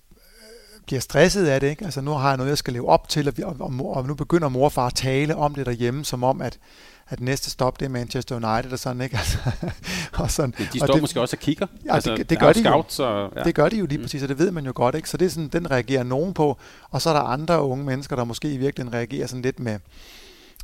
bliver stresset af det. Ikke? Altså, nu har jeg noget, jeg skal leve op til, og, vi, og, og, og nu begynder mor og far at tale om det derhjemme, som om, at at næste stop det er Manchester United og sådan, ikke? Altså, og sådan. Men de står og det, måske også og kigger. Ja, altså, det, det gør de scouts, jo. Og, ja. Det gør de jo lige mm. præcis, og det ved man jo godt, ikke? Så det er sådan, den reagerer nogen på, og så er der andre unge mennesker, der måske i virkeligheden reagerer sådan lidt med,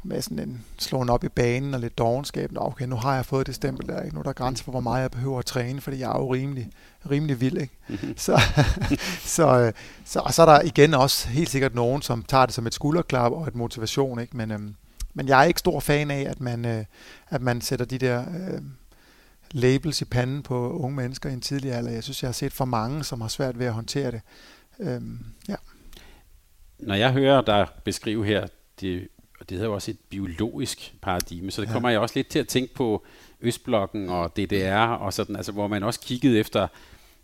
med sådan en slåen op i banen og lidt dogenskab. Okay, nu har jeg fået det stempel der, ikke? Nu er der grænser for, hvor meget jeg behøver at træne, fordi jeg er jo rimelig, rimelig vild, ikke? Mm-hmm. Så, så, øh, så, og så er der igen også helt sikkert nogen, som tager det som et skulderklap og et motivation, ikke? Men, øhm, men jeg er ikke stor fan af, at man, øh, at man sætter de der øh, labels i panden på unge mennesker i en tidlig alder. Jeg synes, jeg har set for mange, som har svært ved at håndtere det. Øhm, ja. Når jeg hører dig beskrive her, det, og det hedder jo også et biologisk paradigme, så det kommer ja. jeg også lidt til at tænke på Østblokken og DDR, og sådan, altså, hvor man også kiggede efter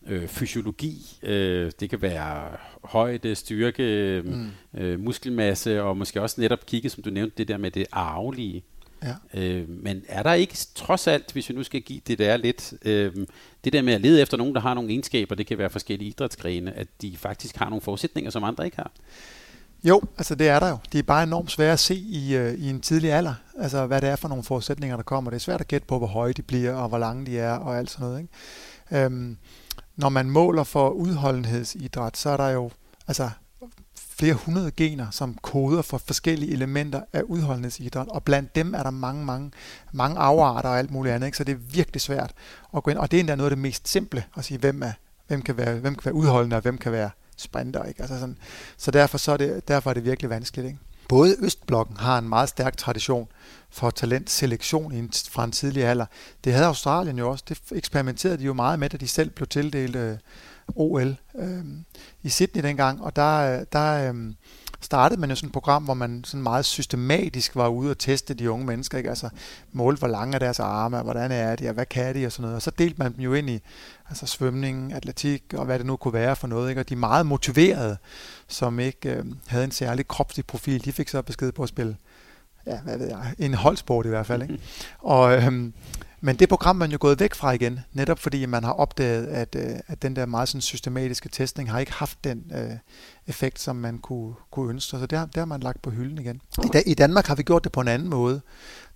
øh, fysiologi. Øh, det kan være højde, styrke, mm. øh, muskelmasse, og måske også netop kigge, som du nævnte, det der med det arvelige. Ja. Øh, men er der ikke trods alt, hvis vi nu skal give det der lidt, øh, det der med at lede efter nogen, der har nogle egenskaber, det kan være forskellige idrætsgrene, at de faktisk har nogle forudsætninger, som andre ikke har? Jo, altså det er der jo. Det er bare enormt svært at se i, øh, i en tidlig alder, altså hvad det er for nogle forudsætninger, der kommer. Det er svært at gætte på, hvor høje de bliver, og hvor lange de er, og alt sådan noget. Ikke? Øhm, når man måler for udholdenhedsidræt, så er der jo altså flere hundrede gener, som koder for forskellige elementer af udholdenhedsidræt, og blandt dem er der mange, mange, mange afarter og alt muligt andet, ikke? så det er virkelig svært at gå ind, og det er endda noget af det mest simple, at sige, hvem, er, hvem, kan, være, hvem kan være udholdende, og hvem kan være sprinter. Ikke? Altså sådan, så derfor, så er det, derfor er det virkelig vanskeligt. Ikke? Både Østblokken har en meget stærk tradition for talentselektion fra en tidlig alder. Det havde Australien jo også. Det eksperimenterede de jo meget med, da de selv blev tildelt øh, OL øh, i Sydney dengang. Og der, øh, der øh, startede man jo sådan et program, hvor man sådan meget systematisk var ude og teste de unge mennesker. Ikke? Altså målte, hvor lange er deres arme, hvordan er de, og hvad kan de, og sådan noget. Og så delte man dem jo ind i altså svømning, atletik, og hvad det nu kunne være for noget. Ikke? Og de meget motiverede, som ikke øh, havde en særlig kropslig profil, de fik så besked på at spille ja, hvad ved jeg, en holdsport i hvert fald. Ikke? Og, øhm, Men det program man jo gået væk fra igen, netop fordi man har opdaget, at, øh, at den der meget sådan systematiske testning har ikke haft den øh, effekt, som man kunne, kunne ønske Så det har, det har man lagt på hylden igen. I, I Danmark har vi gjort det på en anden måde.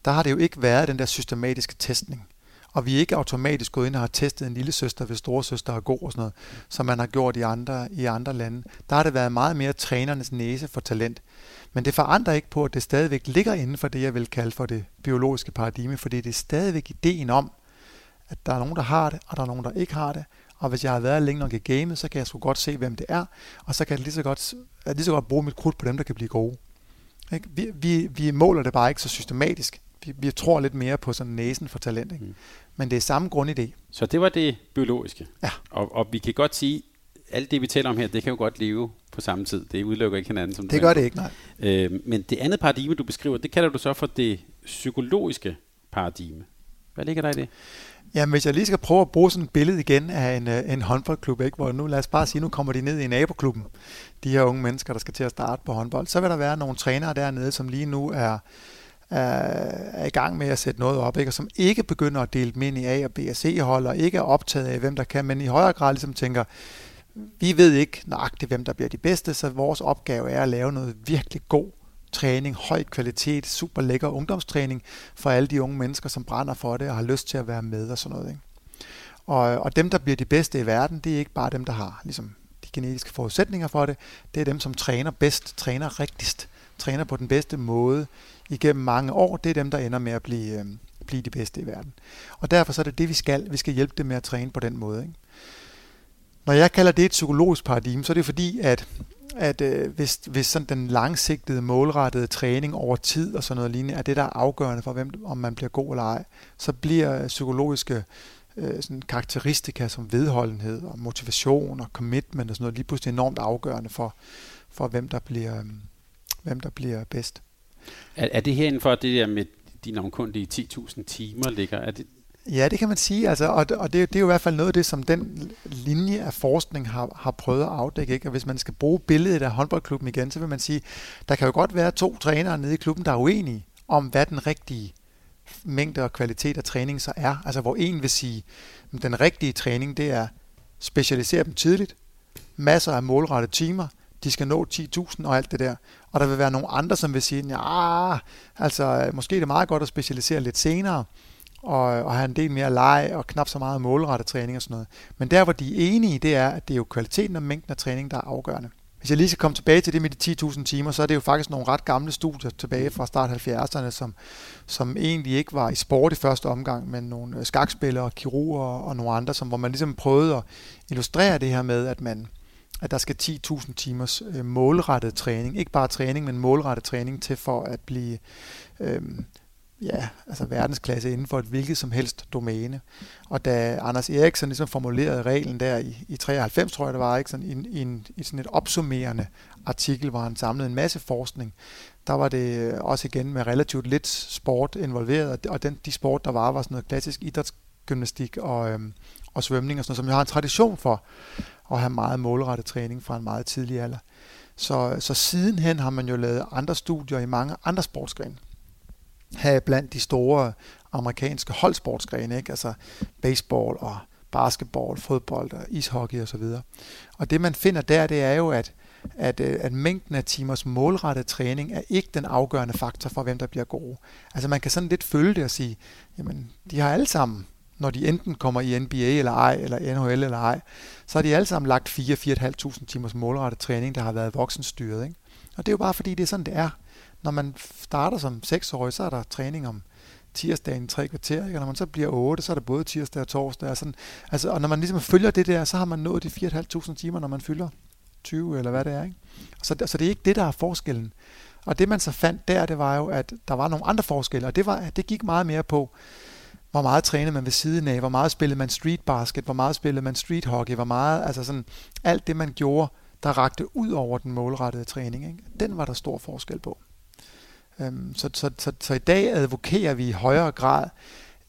Der har det jo ikke været den der systematiske testning. Og vi er ikke automatisk gået ind og har testet en lille søster, hvis storesøster er god og sådan noget, som man har gjort i andre, i andre lande. Der har det været meget mere trænernes næse for talent. Men det forandrer ikke på, at det stadigvæk ligger inden for det, jeg vil kalde for det biologiske paradigme, fordi det er stadigvæk ideen om, at der er nogen, der har det, og der er nogen, der ikke har det. Og hvis jeg har været længe nok i gamet, så kan jeg sgu godt se, hvem det er, og så kan jeg lige så godt, lige så godt bruge mit krudt på dem, der kan blive gode. Ikke? Vi, vi, vi måler det bare ikke så systematisk. Vi, vi tror lidt mere på sådan næsen for talent. Ikke? Mm. Men det er samme grundidé. Så det var det biologiske. Ja. Og, og vi kan godt sige, alt det vi taler om her, det kan jo godt leve på samme tid. Det udelukker ikke hinanden. Som det gør det ikke, nej. Øh, men det andet paradigme, du beskriver, det kalder du så for det psykologiske paradigme. Hvad ligger der i det? Jamen, hvis jeg lige skal prøve at bruge sådan et billede igen af en, øh, en håndboldklub, ikke? hvor nu lad os bare sige, nu kommer de ned i naboklubben, de her unge mennesker, der skal til at starte på håndbold, så vil der være nogle trænere dernede, som lige nu er, er i gang med at sætte noget op, ikke? og som ikke begynder at dele dem ind i A og B og C hold, og ikke er optaget af, hvem der kan, men i højere grad ligesom tænker, vi ved ikke nøjagtigt, hvem der bliver de bedste, så vores opgave er at lave noget virkelig god træning, høj kvalitet, super lækker ungdomstræning for alle de unge mennesker, som brænder for det og har lyst til at være med og sådan noget. Ikke? Og, og dem, der bliver de bedste i verden, det er ikke bare dem, der har ligesom, de genetiske forudsætninger for det, det er dem, som træner bedst, træner rigtigst, træner på den bedste måde igennem mange år, det er dem, der ender med at blive, øh, blive de bedste i verden. Og derfor så er det det, vi skal. Vi skal hjælpe dem med at træne på den måde. Ikke? Når jeg kalder det et psykologisk paradigme, så er det fordi, at, at øh, hvis, hvis sådan den langsigtede, målrettede træning over tid og sådan noget lignende, er det, der er afgørende for, hvem, om man bliver god eller ej, så bliver øh, psykologiske øh, sådan karakteristika som vedholdenhed og motivation og commitment og sådan noget lige pludselig enormt afgørende for, for hvem, der bliver, øh, hvem der bliver bedst. Er, er det her inden for det der med de navnkundige 10.000 timer ligger? Er det, Ja, det kan man sige, altså, og, og det, det er jo i hvert fald noget af det, som den linje af forskning har, har prøvet at afdække. Ikke? Og hvis man skal bruge billedet af håndboldklubben igen, så vil man sige, der kan jo godt være to trænere nede i klubben, der er uenige om, hvad den rigtige mængde og kvalitet af træning så er. Altså hvor en vil sige, at den rigtige træning, det er specialisere dem tidligt, masser af målrette timer, de skal nå 10.000 og alt det der. Og der vil være nogle andre, som vil sige, ja, altså måske er det meget godt at specialisere lidt senere, og, øh, og have en del mere leg og knap så meget målrettet træning og sådan noget. Men der, hvor de er enige, det er, at det er jo kvaliteten og mængden af træning, der er afgørende. Hvis jeg lige skal komme tilbage til det med de 10.000 timer, så er det jo faktisk nogle ret gamle studier tilbage fra start 70'erne, som, som egentlig ikke var i sport i første omgang, men nogle øh, skakspillere, kirurger og nogle andre, som, hvor man ligesom prøvede at illustrere det her med, at man at der skal 10.000 timers øh, målrettet træning, ikke bare træning, men målrettet træning til for at blive øh, ja, altså verdensklasse inden for et hvilket som helst domæne. Og da Anders Eriksen ligesom formulerede reglen der i, i 93, tror jeg det var, ikke? Sådan i, i, en, i sådan et opsummerende artikel, hvor han samlede en masse forskning, der var det også igen med relativt lidt sport involveret, og den, de sport, der var, var sådan noget klassisk idrætsgymnastik og, øhm, og svømning og sådan noget, som jeg har en tradition for at have meget målrettet træning fra en meget tidlig alder. Så, så sidenhen har man jo lavet andre studier i mange andre sportsgrene have blandt de store amerikanske holdsportsgrene, ikke? altså baseball og basketball, fodbold og ishockey osv. Og, og det man finder der, det er jo, at, at, øh, at mængden af timers målrettet træning er ikke den afgørende faktor for, hvem der bliver gode. Altså man kan sådan lidt følge det og sige, jamen de har alle sammen, når de enten kommer i NBA eller ej, eller NHL eller ej, så har de alle sammen lagt 4-4.500 timers målrettet træning, der har været voksenstyret. Ikke? Og det er jo bare fordi, det er sådan, det er når man starter som seksårig, så er der træning om tirsdagen i tre kvarter, ikke? og når man så bliver 8, så er det både tirsdag og torsdag. Og, sådan. Altså, og når man ligesom følger det der, så har man nået de 4.500 timer, når man fylder 20 eller hvad det er. Ikke? Så, så det er ikke det, der er forskellen. Og det man så fandt der, det var jo, at der var nogle andre forskelle, og det, var, det gik meget mere på, hvor meget trænede man ved siden af, hvor meget spillede man street basket, hvor meget spillede man street hockey, hvor meget, altså sådan, alt det man gjorde, der rakte ud over den målrettede træning. Ikke? Den var der stor forskel på. Øhm, så, så, så, så i dag advokerer vi i højere grad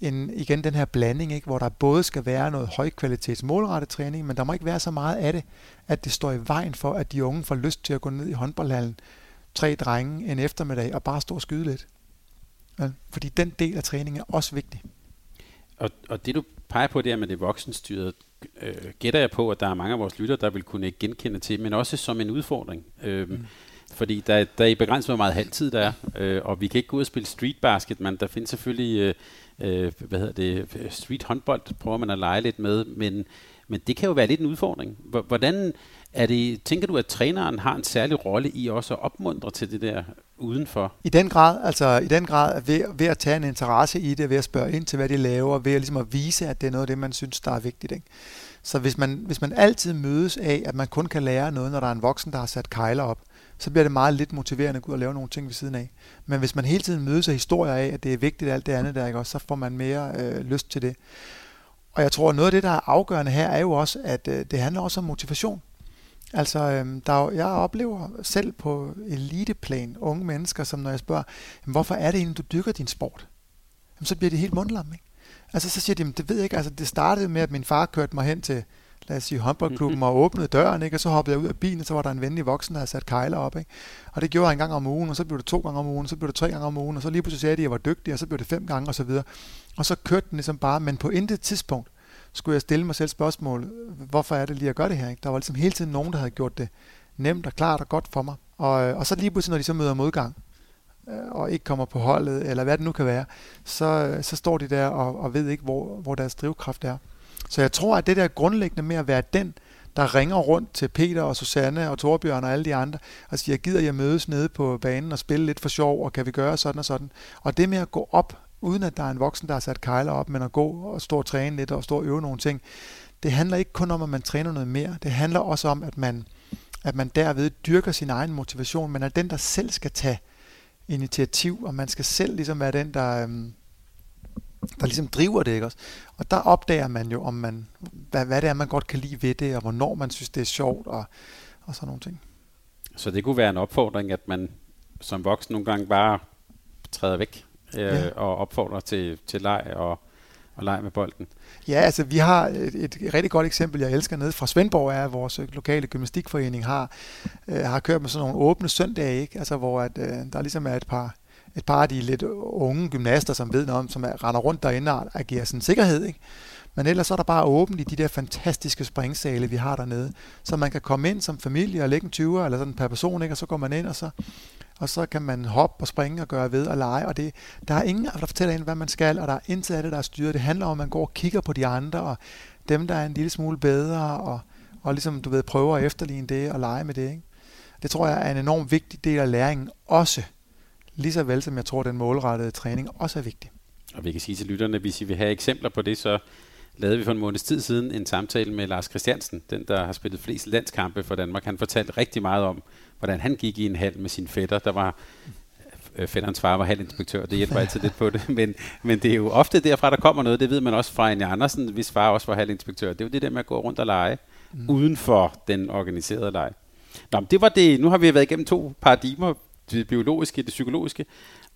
en, igen den her blanding, ikke, hvor der både skal være noget højkvalitets målrettet træning, men der må ikke være så meget af det, at det står i vejen for, at de unge får lyst til at gå ned i håndboldhallen, tre drenge en eftermiddag og bare stå og skyde lidt. Ja, fordi den del af træningen er også vigtig. Og, og det du peger på der med det voksenstyret, øh, gætter jeg på, at der er mange af vores lytter, der vil kunne genkende til, men også som en udfordring. Øh, mm. Fordi der, der er i begrænset, hvor meget halvtid der er, øh, og vi kan ikke gå ud og spille street basket, men der findes selvfølgelig, øh, øh, hvad hedder det, street håndbold, prøver man at lege lidt med, men, men det kan jo være lidt en udfordring. Hvordan er det, tænker du, at træneren har en særlig rolle i også at opmuntre til det der udenfor? I den grad, altså i den grad ved, ved at tage en interesse i det, ved at spørge ind til, hvad de laver, ved at, ligesom at vise, at det er noget af det, man synes, der er vigtigt. Ikke? Så hvis man, hvis man altid mødes af, at man kun kan lære noget, når der er en voksen, der har sat kejler op, så bliver det meget lidt motiverende at gå ud og lave nogle ting ved siden af. Men hvis man hele tiden mødes af historier af, at det er vigtigt alt det andet der, ikke? Også, så får man mere øh, lyst til det. Og jeg tror, at noget af det, der er afgørende her, er jo også, at øh, det handler også om motivation. Altså, øh, der er, jeg oplever selv på eliteplan unge mennesker, som når jeg spørger, hvorfor er det egentlig, du dyrker din sport? Jamen, så bliver de helt mundlamme, ikke? Altså, så siger de, det ved jeg ikke, altså det startede med, at min far kørte mig hen til, lad os sige, håndboldklubben og åbnede døren, ikke? og så hoppede jeg ud af bilen, og så var der en venlig voksen, der havde sat kejler op. Ikke? Og det gjorde jeg en gang om ugen, og så blev det to gange om ugen, og så blev det tre gange om ugen, og så lige pludselig sagde de, at jeg var dygtig, og så blev det fem gange, og så videre. Og så kørte den ligesom bare, men på intet tidspunkt skulle jeg stille mig selv spørgsmål, hvorfor er det lige at gøre det her? Ikke? Der var ligesom hele tiden nogen, der havde gjort det nemt og klart og godt for mig. Og, øh, og så lige pludselig, når de så møder modgang, øh, og ikke kommer på holdet, eller hvad det nu kan være, så, øh, så står de der og, og ved ikke, hvor, hvor deres drivkraft er. Så jeg tror, at det der grundlæggende med at være den, der ringer rundt til Peter og Susanne og Torbjørn og alle de andre, og siger, gider jeg mødes nede på banen og spille lidt for sjov, og kan vi gøre sådan og sådan. Og det med at gå op, uden at der er en voksen, der har sat kejler op, men at gå og stå og træne lidt og stå og øve nogle ting, det handler ikke kun om, at man træner noget mere. Det handler også om, at man, at man derved dyrker sin egen motivation, men er den, der selv skal tage initiativ, og man skal selv ligesom være den, der, øhm, der ligesom driver det, ikke også? Og der opdager man jo, om man, hvad, hvad det er, man godt kan lide ved det, og hvornår man synes, det er sjovt, og, og sådan nogle ting. Så det kunne være en opfordring, at man som voksen nogle gange bare træder væk øh, ja. og opfordrer til, til leg og, og leg med bolden. Ja, altså vi har et, et rigtig godt eksempel, jeg elsker nede fra Svendborg, er at vores lokale gymnastikforening har, øh, har kørt med sådan nogle åbne søndage, ikke? Altså, hvor at, øh, der ligesom er et par et par af de lidt unge gymnaster, som ved noget om, som er, render rundt derinde og agerer sådan sikkerhed. Ikke? Men ellers er der bare åbent i de der fantastiske springsale, vi har dernede. Så man kan komme ind som familie og lægge en 20'er eller sådan per person, ikke? og så går man ind, og så, og så kan man hoppe og springe og gøre ved og lege. Og det, der er ingen, der fortæller en, hvad man skal, og der er intet af det, der er styret. Det handler om, at man går og kigger på de andre, og dem, der er en lille smule bedre, og, og ligesom, du ved, prøver at efterligne det og lege med det. Ikke? Det tror jeg er en enorm vigtig del af læringen, også lige så vel som jeg tror, den målrettede træning også er vigtig. Og vi kan sige til lytterne, hvis I vil have eksempler på det, så lavede vi for en måneds tid siden en samtale med Lars Christiansen, den der har spillet flest landskampe for Danmark. Han fortalte rigtig meget om, hvordan han gik i en hal med sin fætter. Der var øh, fætterens far var halvinspektør, det hjælper altid lidt på det, men, men det er jo ofte derfra, der kommer noget, det ved man også fra en Andersen, hvis far også var halvinspektør. Det er jo det der med at gå rundt og lege, mm. uden for den organiserede leg. Nå, det var det. Nu har vi været igennem to paradigmer det biologiske, det psykologiske,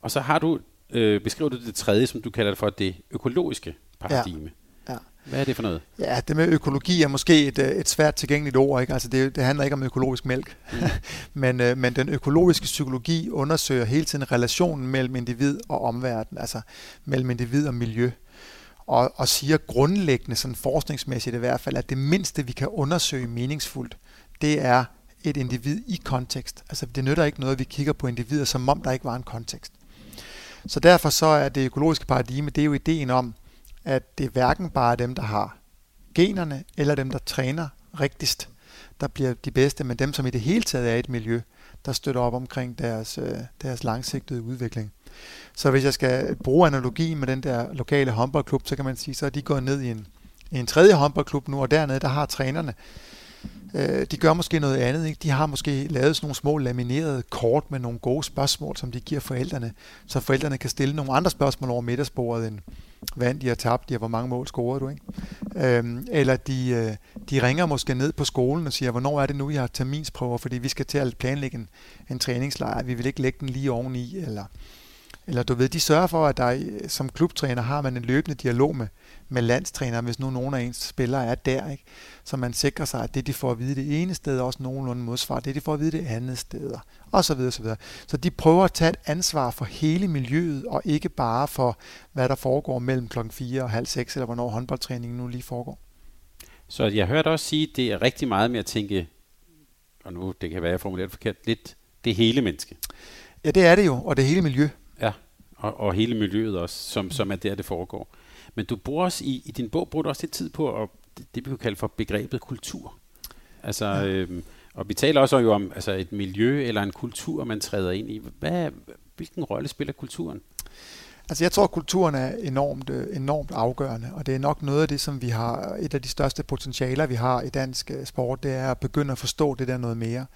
og så har du øh, beskrevet det tredje, som du kalder det for det økologiske paradigme. Ja. Ja. Hvad er det for noget? Ja, det med økologi er måske et, øh, et svært tilgængeligt ord. Ikke? Altså det, det handler ikke om økologisk mælk. Mm. men, øh, men den økologiske psykologi undersøger hele tiden relationen mellem individ og omverden, altså mellem individ og miljø. Og, og siger grundlæggende, sådan forskningsmæssigt i hvert fald, at det mindste, vi kan undersøge meningsfuldt, det er et individ i kontekst. Altså det nytter ikke noget, at vi kigger på individer, som om der ikke var en kontekst. Så derfor så er det økologiske paradigme, det er jo ideen om, at det er hverken bare dem, der har generne, eller dem, der træner rigtigst, der bliver de bedste, men dem, som i det hele taget er et miljø, der støtter op omkring deres, øh, deres langsigtede udvikling. Så hvis jeg skal bruge analogi med den der lokale håndboldklub, så kan man sige, så er de gået ned i en, i en tredje håndboldklub nu, og dernede, der har trænerne Øh, de gør måske noget andet. Ikke? De har måske lavet sådan nogle små laminerede kort med nogle gode spørgsmål, som de giver forældrene, så forældrene kan stille nogle andre spørgsmål over middagsbordet end hvad de har tabt, de har hvor mange mål scorede du, ikke? Øhm, eller de, øh, de ringer måske ned på skolen og siger, hvornår er det nu, jeg har terminsprøver, fordi vi skal til at planlægge en, en træningslejr, vi vil ikke lægge den lige oveni, eller, Eller du ved, de sørger for, at der som klubtræner har man en løbende dialog med, med landstræner, hvis nu nogen af ens spillere er der. Ikke? Så man sikrer sig, at det, de får at vide det ene sted, også nogenlunde modsvar det, de får at vide det andet sted, og så videre, så videre. Så de prøver at tage et ansvar for hele miljøet, og ikke bare for, hvad der foregår mellem klokken 4 og halv 6, eller hvornår håndboldtræningen nu lige foregår. Så jeg hørte også sige, at det er rigtig meget med at tænke, og nu det kan være, jeg formuleret forkert, lidt det hele menneske. Ja, det er det jo, og det hele miljø. Ja, og, og hele miljøet også, som, som er der, det foregår. Men du bruger også i, i din bog bruger du også lidt tid på at, det, kan kalde for begrebet kultur. Altså, ja. øhm, og vi taler også jo om altså et miljø eller en kultur, man træder ind i. Hvad, hvilken rolle spiller kulturen? Altså jeg tror, at kulturen er enormt, øh, enormt afgørende, og det er nok noget af det, som vi har, et af de største potentialer, vi har i dansk øh, sport, det er at begynde at forstå det der noget mere.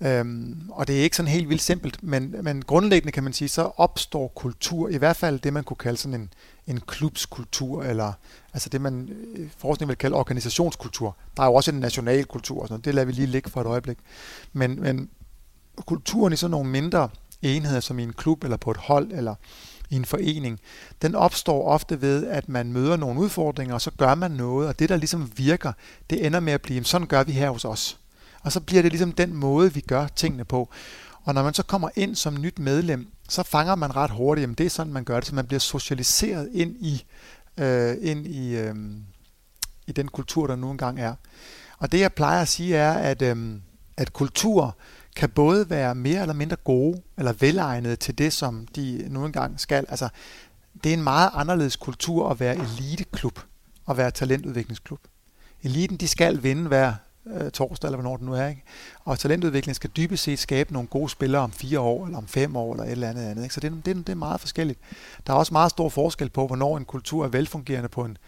Øhm, og det er ikke sådan helt vildt simpelt, men, men grundlæggende kan man sige, så opstår kultur, i hvert fald det, man kunne kalde sådan en, en klubskultur, eller altså det, man øh, forskning vil kalde organisationskultur. Der er jo også en national kultur, og sådan noget. det lader vi lige ligge for et øjeblik. Men, men kulturen i sådan nogle mindre enheder, som i en klub, eller på et hold, eller i en forening, den opstår ofte ved, at man møder nogle udfordringer, og så gør man noget, og det, der ligesom virker, det ender med at blive, sådan gør vi her hos os. Og så bliver det ligesom den måde, vi gør tingene på. Og når man så kommer ind som nyt medlem, så fanger man ret hurtigt, at det er sådan, man gør det, så man bliver socialiseret ind i, øh, ind i, øh, i den kultur, der nu engang er. Og det jeg plejer at sige er, at, øh, at kultur kan både være mere eller mindre gode, eller velegnede til det, som de nu engang skal. Altså, det er en meget anderledes kultur at være eliteklub og være talentudviklingsklub. Eliten, de skal vinde hver øh, torsdag, eller hvornår det nu er. Ikke? Og talentudvikling skal dybest set skabe nogle gode spillere om fire år, eller om fem år, eller et eller andet andet. Ikke? Så det, det, det er meget forskelligt. Der er også meget stor forskel på, hvornår en kultur er velfungerende på en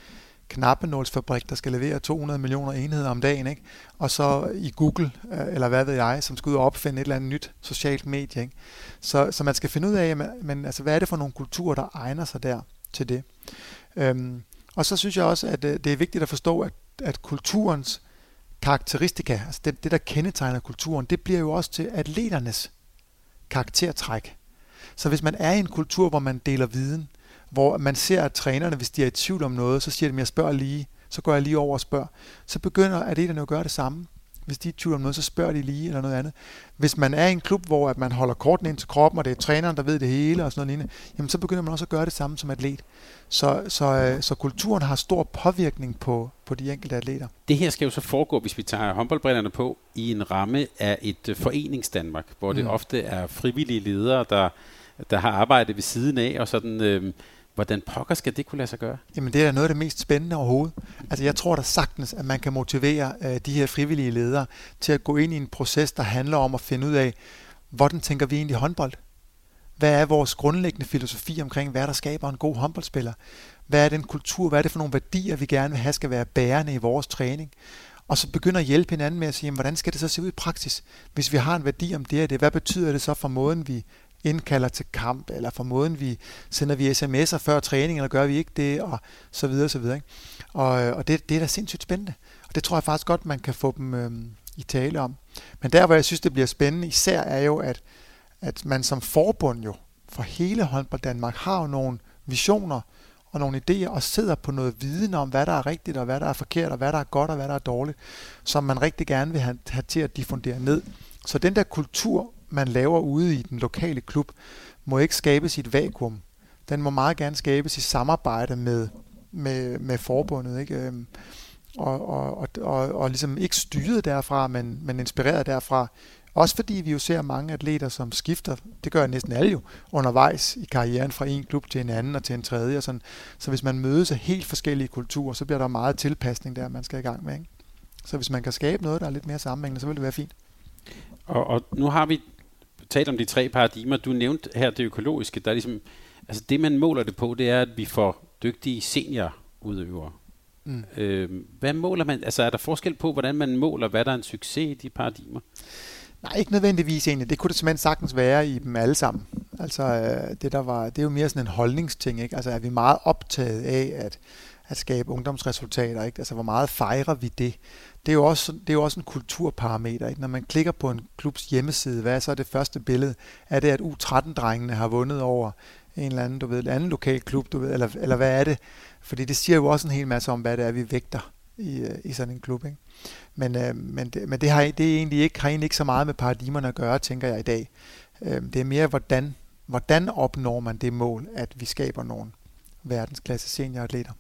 knappenålsfabrik, der skal levere 200 millioner enheder om dagen, ikke? og så i Google, øh, eller hvad ved jeg, som skal ud og opfinde et eller andet nyt socialt medie. Ikke? Så, så man skal finde ud af, men, altså, hvad er det for nogle kulturer, der egner sig der til det. Øhm, og så synes jeg også, at øh, det er vigtigt at forstå, at, at kulturens karakteristika, altså det, det, der kendetegner kulturen, det bliver jo også til atleternes karaktertræk. Så hvis man er i en kultur, hvor man deler viden, hvor man ser, at trænerne, hvis de er i tvivl om noget, så siger de, at jeg spørger lige, så går jeg lige over og spørger. Så begynder atleterne at gøre det samme. Hvis de er i tvivl om noget, så spørger de lige eller noget andet. Hvis man er i en klub, hvor at man holder korten ind til kroppen, og det er træneren, der ved det hele og sådan noget lignende, jamen så begynder man også at gøre det samme som atlet. Så, så, øh, så kulturen har stor påvirkning på, på de enkelte atleter. Det her skal jo så foregå, hvis vi tager håndboldbrillerne på, i en ramme af et øh, foreningsdanmark, hvor det mm. ofte er frivillige ledere, der, der har arbejdet ved siden af, og sådan... Øh, Hvordan pokker skal det kunne lade sig gøre? Jamen det er noget af det mest spændende overhovedet. Altså jeg tror da sagtens, at man kan motivere øh, de her frivillige ledere til at gå ind i en proces, der handler om at finde ud af, hvordan tænker vi egentlig håndbold? Hvad er vores grundlæggende filosofi omkring, hvad der skaber en god håndboldspiller? Hvad er den kultur? Hvad er det for nogle værdier, vi gerne vil have skal være bærende i vores træning? Og så begynder at hjælpe hinanden med at sige, jamen, hvordan skal det så se ud i praksis? Hvis vi har en værdi om det og det, hvad betyder det så for måden, vi indkalder til kamp, eller for måden vi sender vi sms'er før træning, eller gør vi ikke det, og så videre, så videre. Ikke? Og, øh, og det, det er da sindssygt spændende. Og det tror jeg faktisk godt, man kan få dem øh, i tale om. Men der, hvor jeg synes, det bliver spændende især, er jo, at, at man som forbund jo, for hele håndbold Danmark, har jo nogle visioner og nogle idéer, og sidder på noget viden om, hvad der er rigtigt, og hvad der er forkert, og hvad der er godt, og hvad der er dårligt, som man rigtig gerne vil have, have til at diffundere ned. Så den der kultur man laver ude i den lokale klub, må ikke skabes i et vakuum. Den må meget gerne skabes i samarbejde med, med, med forbundet. Ikke? Øhm, og, og, og, og, og ligesom ikke styret derfra, men, men inspireret derfra. Også fordi vi jo ser mange atleter, som skifter, det gør næsten alle jo, undervejs i karrieren fra en klub til en anden og til en tredje. Og sådan. Så hvis man mødes af helt forskellige kulturer, så bliver der meget tilpasning der, man skal i gang med. Ikke? Så hvis man kan skabe noget, der er lidt mere sammenhængende, så vil det være fint. Og, og nu har vi talt om de tre paradigmer. Du nævnte her det økologiske. Der er ligesom, altså det, man måler det på, det er, at vi får dygtige seniorudøvere. Mm. Øh, hvad måler man? Altså er der forskel på, hvordan man måler, hvad der er en succes i de paradigmer? Nej, ikke nødvendigvis egentlig. Det kunne det simpelthen sagtens være i dem alle sammen. Altså, øh, det, der var, det er jo mere sådan en holdningsting. Ikke? Altså, er vi meget optaget af at, at skabe ungdomsresultater? Ikke? Altså, hvor meget fejrer vi det? det er jo også, det er jo også en kulturparameter. Ikke? Når man klikker på en klubs hjemmeside, hvad er så det første billede? Er det, at U13-drengene har vundet over en eller anden, du ved, en anden lokal klub, du ved, eller, eller hvad er det? Fordi det siger jo også en hel masse om, hvad det er, vi vægter i, øh, i sådan en klub. Ikke? Men, øh, men, det, men det, har, det er egentlig ikke, har egentlig ikke så meget med paradigmerne at gøre, tænker jeg i dag. Øh, det er mere, hvordan, hvordan opnår man det mål, at vi skaber nogle verdensklasse senioratleter.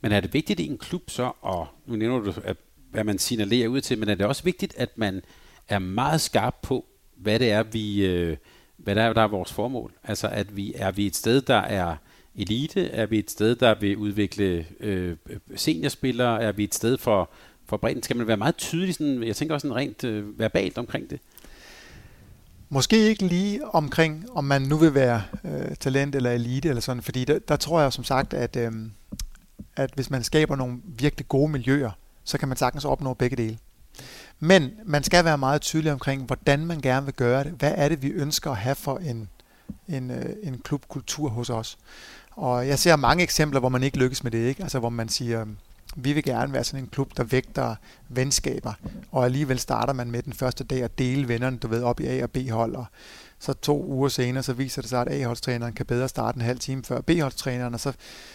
Men er det vigtigt i en klub så, og nu nævner du, at, hvad man signalerer ud til, men er det også vigtigt, at man er meget skarp på, hvad det er, vi, øh, hvad der er, der er vores formål? Altså, at vi er vi et sted, der er elite? Er vi et sted, der vil udvikle øh, seniorspillere? Er vi et sted for, for bredden? Skal man være meget tydelig, sådan, jeg tænker også sådan rent øh, verbalt omkring det? Måske ikke lige omkring, om man nu vil være øh, talent eller elite eller sådan, fordi der, der tror jeg som sagt, at, øh, at hvis man skaber nogle virkelig gode miljøer, så kan man sagtens opnå begge dele. Men man skal være meget tydelig omkring, hvordan man gerne vil gøre det. Hvad er det, vi ønsker at have for en, en, øh, en klubkultur hos os? Og jeg ser mange eksempler, hvor man ikke lykkes med det, ikke? Altså hvor man siger, vi vil gerne være sådan en klub, der vægter venskaber, og alligevel starter man med den første dag at dele vennerne, du ved, op i A- og B-hold, og så to uger senere, så viser det sig, at A-holdstræneren kan bedre starte en halv time før B-holdstræneren, og så,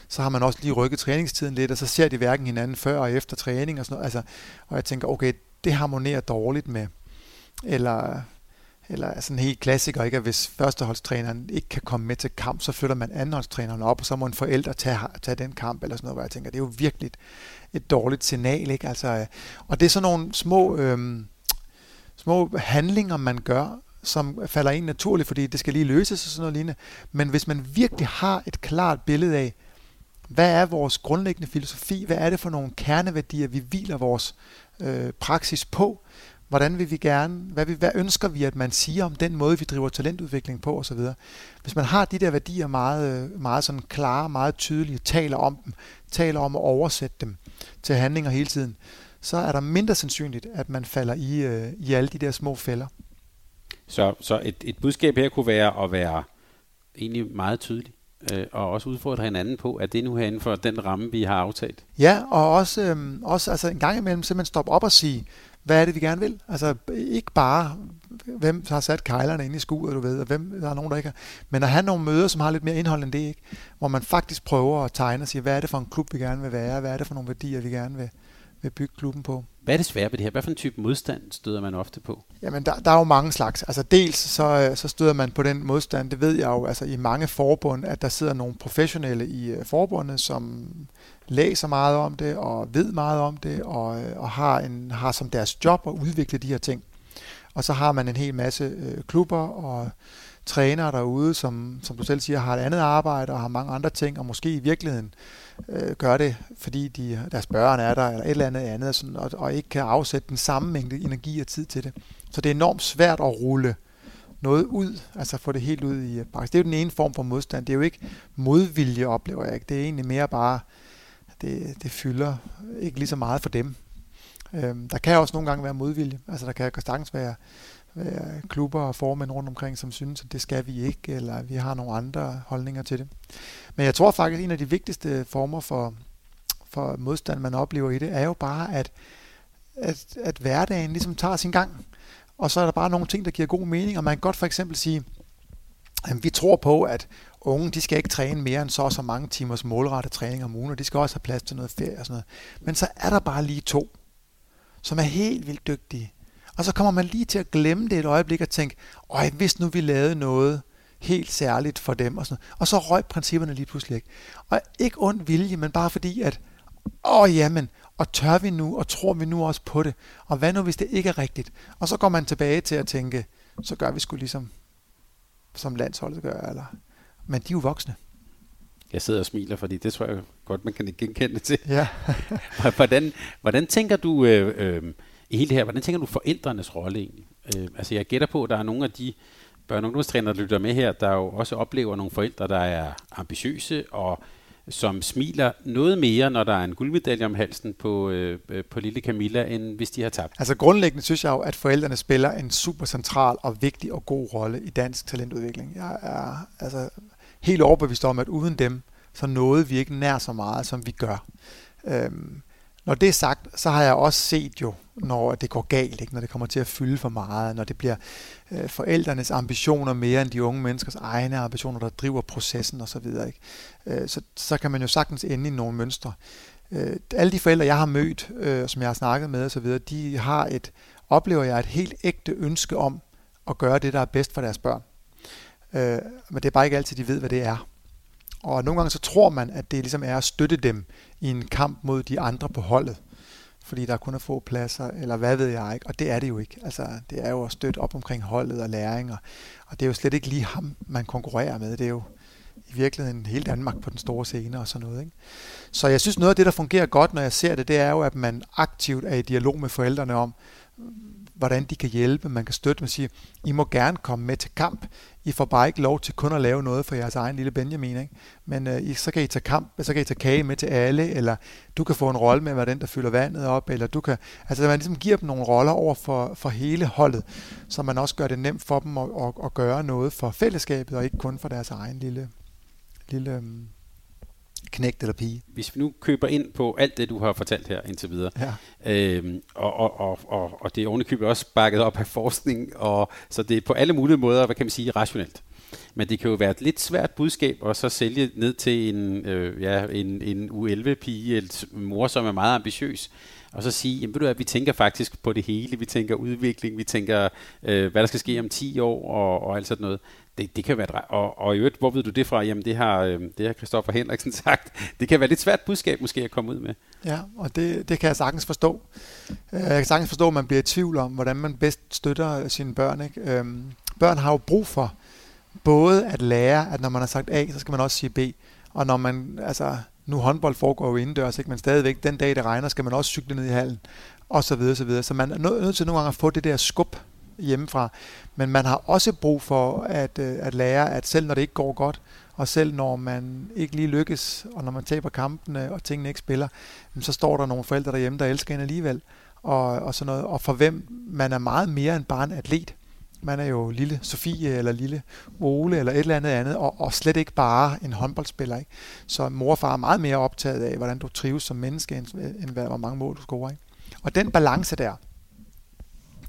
så har man også lige rykket træningstiden lidt, og så ser de hverken hinanden før og efter træning og sådan noget. Altså, og jeg tænker, okay, det harmonerer dårligt med, eller eller sådan en helt klassiker, ikke? at hvis førsteholdstræneren ikke kan komme med til kamp, så flytter man andenholdstræneren op, og så må en forælder tage, tage den kamp, eller sådan noget, hvor jeg tænker, det er jo virkelig et, dårligt signal. Ikke? Altså, øh, og det er sådan nogle små, øhm, små handlinger, man gør, som falder ind naturligt, fordi det skal lige løses og sådan noget lignende. Men hvis man virkelig har et klart billede af, hvad er vores grundlæggende filosofi, hvad er det for nogle kerneværdier, vi hviler vores øh, praksis på, Hvordan vil vi gerne, hvad, vi, hvad ønsker vi, at man siger om den måde, vi driver talentudvikling på osv. Hvis man har de der værdier meget, øh, meget sådan klare, meget tydelige, taler om dem, taler om at oversætte dem til handlinger hele tiden, så er der mindre sandsynligt, at man falder i, øh, i alle de der små fælder. Så, så et, et budskab her kunne være at være egentlig meget tydelig øh, og også udfordre hinanden på, at det nu herinde for den ramme, vi har aftalt. Ja, og også, øh, også altså en gang imellem simpelthen stoppe op og sige, hvad er det, vi gerne vil? Altså ikke bare, hvem har sat kejlerne ind i skuret, du ved, og hvem der er nogen, der ikke har. Men at have nogle møder, som har lidt mere indhold end det, ikke? hvor man faktisk prøver at tegne og sige, hvad er det for en klub, vi gerne vil være? Hvad er det for nogle værdier, vi gerne vil, vil bygge klubben på? Hvad er det svære ved det her? Hvad for en type modstand støder man ofte på? Jamen, der, der er jo mange slags. Altså dels så, så støder man på den modstand, det ved jeg jo, altså i mange forbund, at der sidder nogle professionelle i øh, forbundet, som læser meget om det og ved meget om det og, øh, og har, en, har som deres job at udvikle de her ting. Og så har man en hel masse øh, klubber og trænere derude, som, som du selv siger, har et andet arbejde og har mange andre ting, og måske i virkeligheden øh, gør det, fordi de, deres børn er der, eller et eller andet andet, sådan, og, og ikke kan afsætte den samme mængde energi og tid til det. Så det er enormt svært at rulle noget ud, altså få det helt ud i øh, praksis. Det er jo den ene form for modstand. Det er jo ikke modvilje, oplever jeg ikke. Det er egentlig mere bare det, det fylder ikke lige så meget for dem. Øhm, der kan også nogle gange være modvilje. Altså der kan sagtens være, være klubber og formænd rundt omkring, som synes, at det skal vi ikke, eller vi har nogle andre holdninger til det. Men jeg tror faktisk, at en af de vigtigste former for, for modstand, man oplever i det, er jo bare, at, at, at hverdagen ligesom tager sin gang. Og så er der bare nogle ting, der giver god mening, og man kan godt for eksempel sige, at vi tror på, at unge, de skal ikke træne mere end så og så mange timers målrettet træning om ugen, og de skal også have plads til noget ferie og sådan noget. Men så er der bare lige to, som er helt vildt dygtige. Og så kommer man lige til at glemme det et øjeblik og tænke, øj, hvis nu vi lavede noget helt særligt for dem og sådan noget. Og så røg principperne lige pludselig ikke. Og ikke ond vilje, men bare fordi, at åh jamen, og tør vi nu, og tror vi nu også på det? Og hvad nu, hvis det ikke er rigtigt? Og så går man tilbage til at tænke, så gør vi sgu ligesom, som landsholdet gør, eller men de er jo voksne. Jeg sidder og smiler, fordi det tror jeg godt, man kan genkende til. Ja. hvordan, hvordan tænker du øh, øh, i hele det her, hvordan tænker du forældrenes rolle egentlig? Øh, altså jeg gætter på, at der er nogle af de børn- og der lytter med her, der jo også oplever nogle forældre, der er ambitiøse og som smiler noget mere, når der er en guldmedalje om halsen på, øh, på lille Camilla, end hvis de har tabt. Altså grundlæggende synes jeg jo, at forældrene spiller en super central og vigtig og god rolle i dansk talentudvikling. Jeg er altså helt overbevist om, at uden dem, så nåede vi ikke nær så meget, som vi gør. Øhm, når det er sagt, så har jeg også set jo, når det går galt, ikke? når det kommer til at fylde for meget, når det bliver øh, forældrenes ambitioner mere end de unge menneskers egne ambitioner, der driver processen osv. Ikke? Øh, så, så kan man jo sagtens ende i nogle mønstre. Øh, alle de forældre, jeg har mødt, øh, som jeg har snakket med osv., de har et, oplever jeg, et helt ægte ønske om at gøre det, der er bedst for deres børn. Øh, men det er bare ikke altid, de ved, hvad det er. Og nogle gange så tror man, at det ligesom er at støtte dem i en kamp mod de andre på holdet. Fordi der kun er få pladser, eller hvad ved jeg ikke. Og det er det jo ikke. Altså, det er jo at støtte op omkring holdet og læring. Og, og det er jo slet ikke lige ham, man konkurrerer med. Det er jo i virkeligheden hele Danmark på den store scene og sådan noget. Ikke? Så jeg synes, noget af det, der fungerer godt, når jeg ser det, det er jo, at man aktivt er i dialog med forældrene om, hvordan de kan hjælpe. Man kan støtte dem og sige, I må gerne komme med til kamp. I får bare ikke lov til kun at lave noget for jeres egen lille Benjamin. Ikke? Men øh, I, så kan I tage kamp, så kan I tage kage med til alle, eller du kan få en rolle med at være den, der fylder vandet op, eller du kan, altså man ligesom giver dem nogle roller over for, for hele holdet, så man også gør det nemt for dem at, at, at gøre noget for fællesskabet, og ikke kun for deres egen lille, lille øhm, knægt eller pige. Hvis vi nu køber ind på alt det, du har fortalt her indtil videre, ja. øhm, og, og, og, og, og det er ovenikøbet også bakket op af forskning, og, så det er på alle mulige måder, hvad kan man sige, rationelt. Men det kan jo være et lidt svært budskab at så sælge ned til en, øh, ja, en, en U11-pige, eller mor, som er meget ambitiøs, og så sige, jamen ved du hvad, vi tænker faktisk på det hele, vi tænker udvikling, vi tænker, øh, hvad der skal ske om 10 år, og, og alt sådan noget. Det, det kan være, og, og i øvrigt, hvor ved du det fra? Jamen det har, øh, det har Christoffer Henriksen sagt. Det kan være lidt svært budskab måske at komme ud med. Ja, og det, det kan jeg sagtens forstå. Øh, jeg kan sagtens forstå, at man bliver i tvivl om, hvordan man bedst støtter øh, sine børn. Ikke? Øhm, børn har jo brug for både at lære, at når man har sagt A, så skal man også sige B. Og når man, altså, nu håndbold foregår jo indendørs, ikke? men stadigvæk den dag, det regner, skal man også cykle ned i hallen, og så videre, så videre. Så man er nødt til nogle gange at få det der skub hjemmefra. Men man har også brug for at, øh, at lære, at selv når det ikke går godt, og selv når man ikke lige lykkes, og når man taber kampene, og tingene ikke spiller, så står der nogle forældre derhjemme, der elsker en alligevel, og, og sådan noget, og for hvem man er meget mere end bare en atlet. Man er jo lille Sofie, eller lille Ole, eller et eller andet andet, og, og slet ikke bare en håndboldspiller. Ikke? Så mor og far er meget mere optaget af, hvordan du trives som menneske, end, end hvad, hvor mange mål du scorer. Ikke? Og den balance der,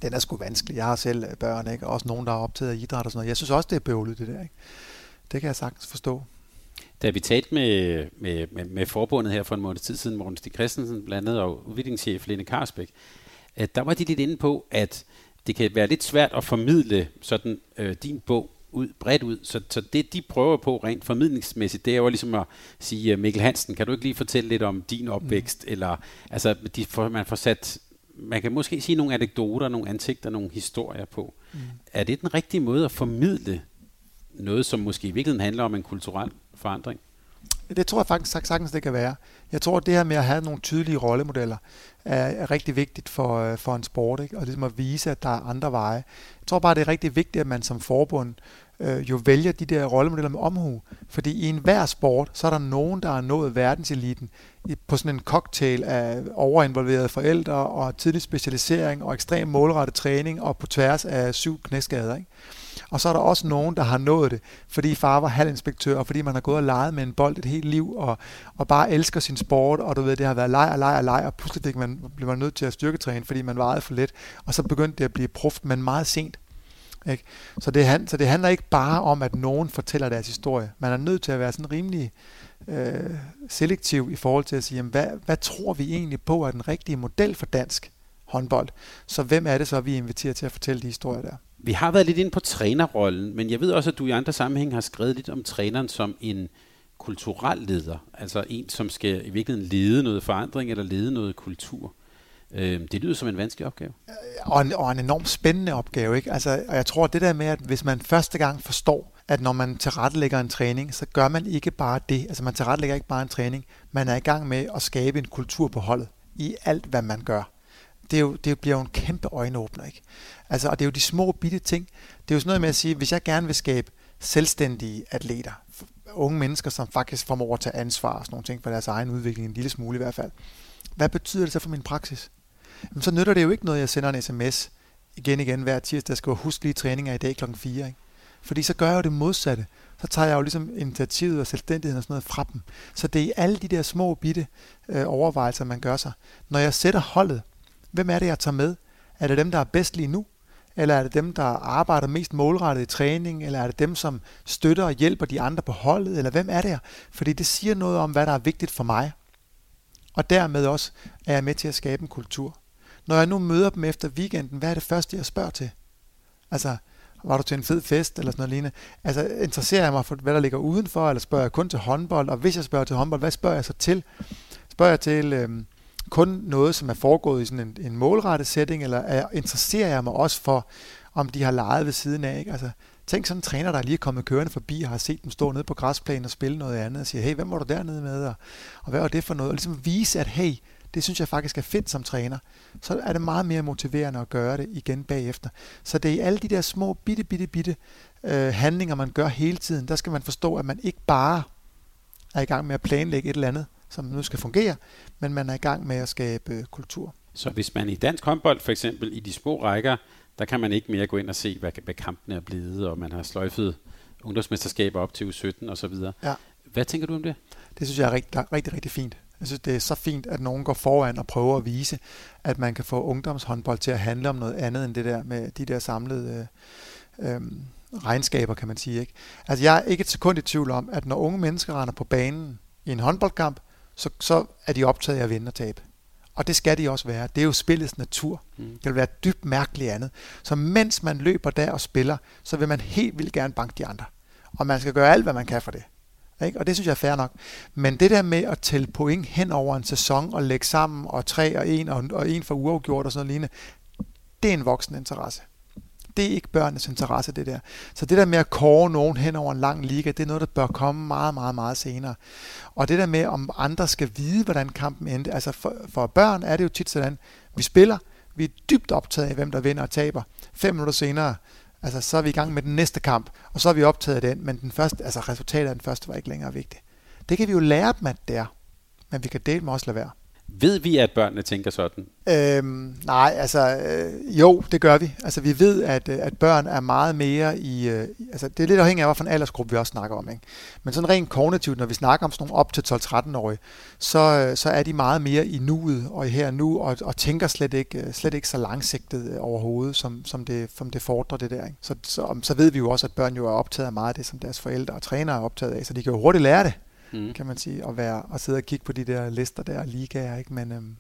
den er sgu vanskelig. Jeg har selv øh, børn, ikke? også nogen, der er optaget af idræt og sådan noget. Jeg synes også, det er bøvlet, det der. Ikke? Det kan jeg sagtens forstå. Da vi talte med, med, med, med forbundet her for en måned tid siden, Morten Stig Christensen blandt andet, og udviklingschef Lene Karsbæk, at der var de lidt inde på, at det kan være lidt svært at formidle sådan øh, din bog ud, bredt ud. Så, så det, de prøver på rent formidlingsmæssigt, det er jo ligesom at sige, øh, Mikkel Hansen, kan du ikke lige fortælle lidt om din opvækst? Mm. Eller, altså, de får, man får sat, man kan måske sige nogle anekdoter, nogle ansigter, nogle historier på. Mm. Er det den rigtige måde at formidle noget, som måske i virkeligheden handler om en kulturel forandring? Det tror jeg faktisk sagtens, det kan være. Jeg tror, at det her med at have nogle tydelige rollemodeller er, er rigtig vigtigt for, øh, for en sport, ikke? og ligesom at vise, at der er andre veje. Jeg tror bare, det er rigtig vigtigt, at man som forbund øh, jo vælger de der rollemodeller med omhu. Fordi i enhver sport, så er der nogen, der har nået verdenseliten på sådan en cocktail af overinvolverede forældre og tidlig specialisering og ekstrem målrettet træning og på tværs af syv knæskader. Ikke? Og så er der også nogen, der har nået det, fordi far var halvinspektør, og fordi man har gået og leget med en bold et helt liv, og, og bare elsker sin sport, og du ved, det har været leg og leg og leg, og pludselig fik man, blev man nødt til at styrketræne, fordi man vejede for let, og så begyndte det at blive proft, men meget sent. Ikke? Så, det, så det handler ikke bare om, at nogen fortæller deres historie. Man er nødt til at være sådan rimelig øh, selektiv i forhold til at sige, jamen, hvad, hvad tror vi egentlig på er den rigtige model for dansk håndbold? Så hvem er det så, vi inviterer til at fortælle de historier der? Vi har været lidt inde på trænerrollen, men jeg ved også, at du i andre sammenhæng har skrevet lidt om træneren som en kulturel leder. Altså en, som skal i virkeligheden lede noget forandring eller lede noget kultur. Øhm, det lyder som en vanskelig opgave. Øh, og en, og en enormt spændende opgave. Ikke? Altså, og jeg tror, det der med, at hvis man første gang forstår, at når man tilrettelægger en træning, så gør man ikke bare det. Altså man tilrettelægger ikke bare en træning. Man er i gang med at skabe en kultur på holdet i alt, hvad man gør. Det, er jo, det bliver jo en kæmpe øjenåbner. Ikke? Altså, og det er jo de små bitte ting. Det er jo sådan noget med at sige, hvis jeg gerne vil skabe selvstændige atleter, unge mennesker, som faktisk formår at tage ansvar og sådan nogle ting for deres egen udvikling, en lille smule i hvert fald. Hvad betyder det så for min praksis? Jamen, så nytter det jo ikke noget, jeg sender en sms igen igen hver tirsdag, jeg skal huske lige træninger i dag klokken 4. Ikke? Fordi så gør jeg jo det modsatte. så tager jeg jo ligesom initiativet og selvstændigheden og sådan noget fra dem. Så det er i alle de der små bitte øh, overvejelser, man gør sig. Når jeg sætter holdet, hvem er det, jeg tager med? Er det dem, der er bedst lige nu? Eller er det dem, der arbejder mest målrettet i træning? Eller er det dem, som støtter og hjælper de andre på holdet? Eller hvem er det her? Fordi det siger noget om, hvad der er vigtigt for mig. Og dermed også er jeg med til at skabe en kultur. Når jeg nu møder dem efter weekenden, hvad er det første, jeg spørger til? Altså, var du til en fed fest eller sådan noget lignende? Altså, interesserer jeg mig for, hvad der ligger udenfor, eller spørger jeg kun til håndbold? Og hvis jeg spørger til håndbold, hvad spørger jeg så til? Spørger jeg til øhm, kun noget, som er foregået i sådan en, en målrettet setting, eller er, interesserer jeg mig også for, om de har leget ved siden af? Ikke? Altså, tænk sådan en træner, der lige er kommet kørende forbi og har set dem stå nede på græsplænen og spille noget andet, og siger, hey, hvem var du dernede med? Og, og hvad var det for noget? Og ligesom vise, at hey, det synes jeg faktisk er fedt som træner, så er det meget mere motiverende at gøre det igen bagefter. Så det er i alle de der små, bitte, bitte, bitte øh, handlinger, man gør hele tiden, der skal man forstå, at man ikke bare er i gang med at planlægge et eller andet, som nu skal fungere, men man er i gang med at skabe øh, kultur. Så hvis man i dansk håndbold for eksempel i de små rækker, der kan man ikke mere gå ind og se, hvad, hvad kampen er blevet, og man har sløjfet ungdomsmesterskaber op til U17 osv. Ja. Hvad tænker du om det? Det synes jeg er rigtig, rigtig, rigtig fint. Jeg synes, det er så fint, at nogen går foran og prøver at vise, at man kan få ungdomshåndbold til at handle om noget andet end det der med de der samlede øh, øh, regnskaber, kan man sige. Ikke? Altså, jeg er ikke et sekund i tvivl om, at når unge mennesker render på banen i en håndboldkamp, så, så er de optaget af at vinde og tabe. Og det skal de også være. Det er jo spillets natur. Mm. Det vil være dybt mærkeligt andet. Så mens man løber der og spiller, så vil man helt vildt gerne banke de andre. Og man skal gøre alt, hvad man kan for det. Ikke? Og det synes jeg er fair nok. Men det der med at tælle point hen over en sæson og lægge sammen, og tre og en, og, og en for uafgjort og sådan noget lignende, det er en voksen interesse. Det er ikke børnenes interesse, det der. Så det der med at kåre nogen hen over en lang liga, det er noget, der bør komme meget, meget, meget senere. Og det der med, om andre skal vide, hvordan kampen endte. Altså for, for børn er det jo tit sådan, vi spiller, vi er dybt optaget af, hvem der vinder og taber. Fem minutter senere, Altså, så er vi i gang med den næste kamp, og så er vi optaget af den, men den første, altså, resultatet af den første var ikke længere vigtigt. Det kan vi jo lære dem, at det er, men vi kan dele med også lade være. Ved vi, at børnene tænker sådan? Øhm, nej, altså øh, jo, det gør vi. Altså vi ved, at, øh, at børn er meget mere i... Øh, altså det er lidt afhængigt af, hvilken aldersgruppe vi også snakker om. Ikke? Men sådan rent kognitivt, når vi snakker om sådan nogle op til 12-13-årige, så, øh, så er de meget mere i nuet og i her nu, og, og tænker slet ikke, øh, slet ikke så langsigtet øh, overhovedet, som, som, det, som det fordrer det der. Ikke? Så, så, så ved vi jo også, at børn jo er optaget af meget af det, som deres forældre og trænere er optaget af, så de kan jo hurtigt lære det mm. kan man sige, at, være, at sidde og kigge på de der lister der, ligaer, ikke? Men, øhm,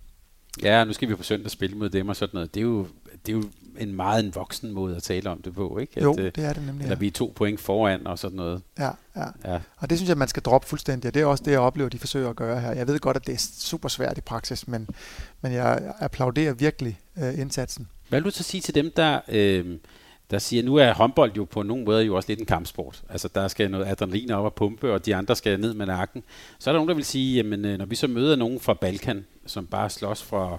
Ja, nu skal vi på søndag spille mod dem og sådan noget. Det er jo, det er jo en meget en voksen måde at tale om det på, ikke? At, jo, øh, det er det nemlig. Eller ja. vi er to point foran og sådan noget. Ja, ja, ja. Og det synes jeg, man skal droppe fuldstændig, og det er også det, jeg oplever, de forsøger at gøre her. Jeg ved godt, at det er super svært i praksis, men, men jeg applauderer virkelig øh, indsatsen. Hvad vil du så sige til dem, der... Øh, der siger, nu er håndbold jo på nogen måde jo også lidt en kampsport. Altså der skal noget adrenalin op og pumpe, og de andre skal ned med nakken. Så er der nogen, der vil sige, jamen øh, når vi så møder nogen fra Balkan, som bare slås fra,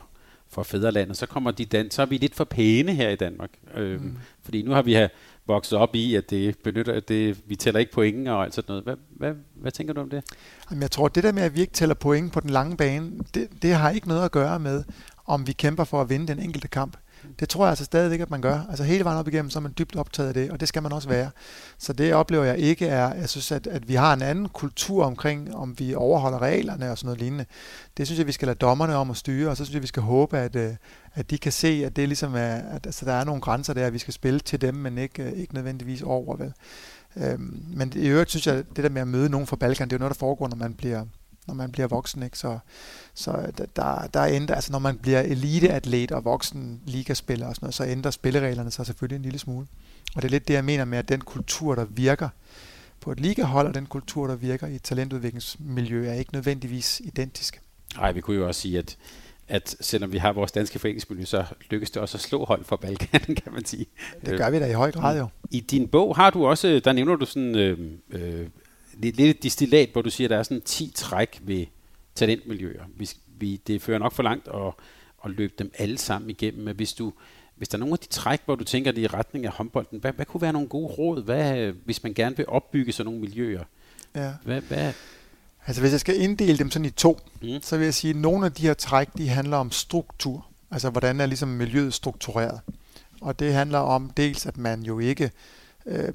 fra fædrelandet, så kommer de dan- så er vi lidt for pæne her i Danmark. Øhm, mm. Fordi nu har vi vokset op i, at det benytter, at det, vi tæller ikke point og alt sådan noget. Hvad, hvad, hvad tænker du om det? Jamen, jeg tror, at det der med, at vi ikke tæller point på den lange bane, det, det har ikke noget at gøre med, om vi kæmper for at vinde den enkelte kamp. Det tror jeg altså stadigvæk, at man gør. Altså hele vejen op igennem, så er man dybt optaget af det, og det skal man også være. Så det oplever jeg ikke er, jeg synes, at, at vi har en anden kultur omkring, om vi overholder reglerne og sådan noget lignende. Det synes jeg, vi skal lade dommerne om at styre, og så synes jeg, vi skal håbe, at, øh, at de kan se, at det ligesom er, at altså, der er nogle grænser der, at vi skal spille til dem, men ikke, øh, ikke nødvendigvis over. Vel? Øhm, men i øvrigt synes jeg, at det der med at møde nogen fra Balkan, det er jo noget, der foregår, når man bliver, når man bliver voksen. Ikke? Så, så der, der ændrer, altså når man bliver eliteatlet og voksen ligaspiller og sådan noget, så ændrer spillereglerne sig selvfølgelig en lille smule. Og det er lidt det, jeg mener med, at den kultur, der virker på et ligahold, og den kultur, der virker i et talentudviklingsmiljø, er ikke nødvendigvis identisk. Nej, vi kunne jo også sige, at at selvom vi har vores danske foreningsmiljø, så lykkes det også at slå hold for Balkan, kan man sige. Det gør vi da i høj grad jo. I din bog har du også, der nævner du sådan øh, øh, lidt, lidt et distillat, hvor du siger, at der er sådan 10 træk ved talentmiljøer. Vi, vi, det fører nok for langt at, at løbe dem alle sammen igennem, men hvis du hvis der er nogle af de træk, hvor du tænker det i retning af håndbolden, hvad, hvad kunne være nogle gode råd, hvad, hvis man gerne vil opbygge sådan nogle miljøer? Ja. Hvad, hvad? Altså hvis jeg skal inddele dem sådan i to, mm. så vil jeg sige, at nogle af de her træk, de handler om struktur. Altså hvordan er ligesom miljøet struktureret. Og det handler om dels, at man jo ikke øh,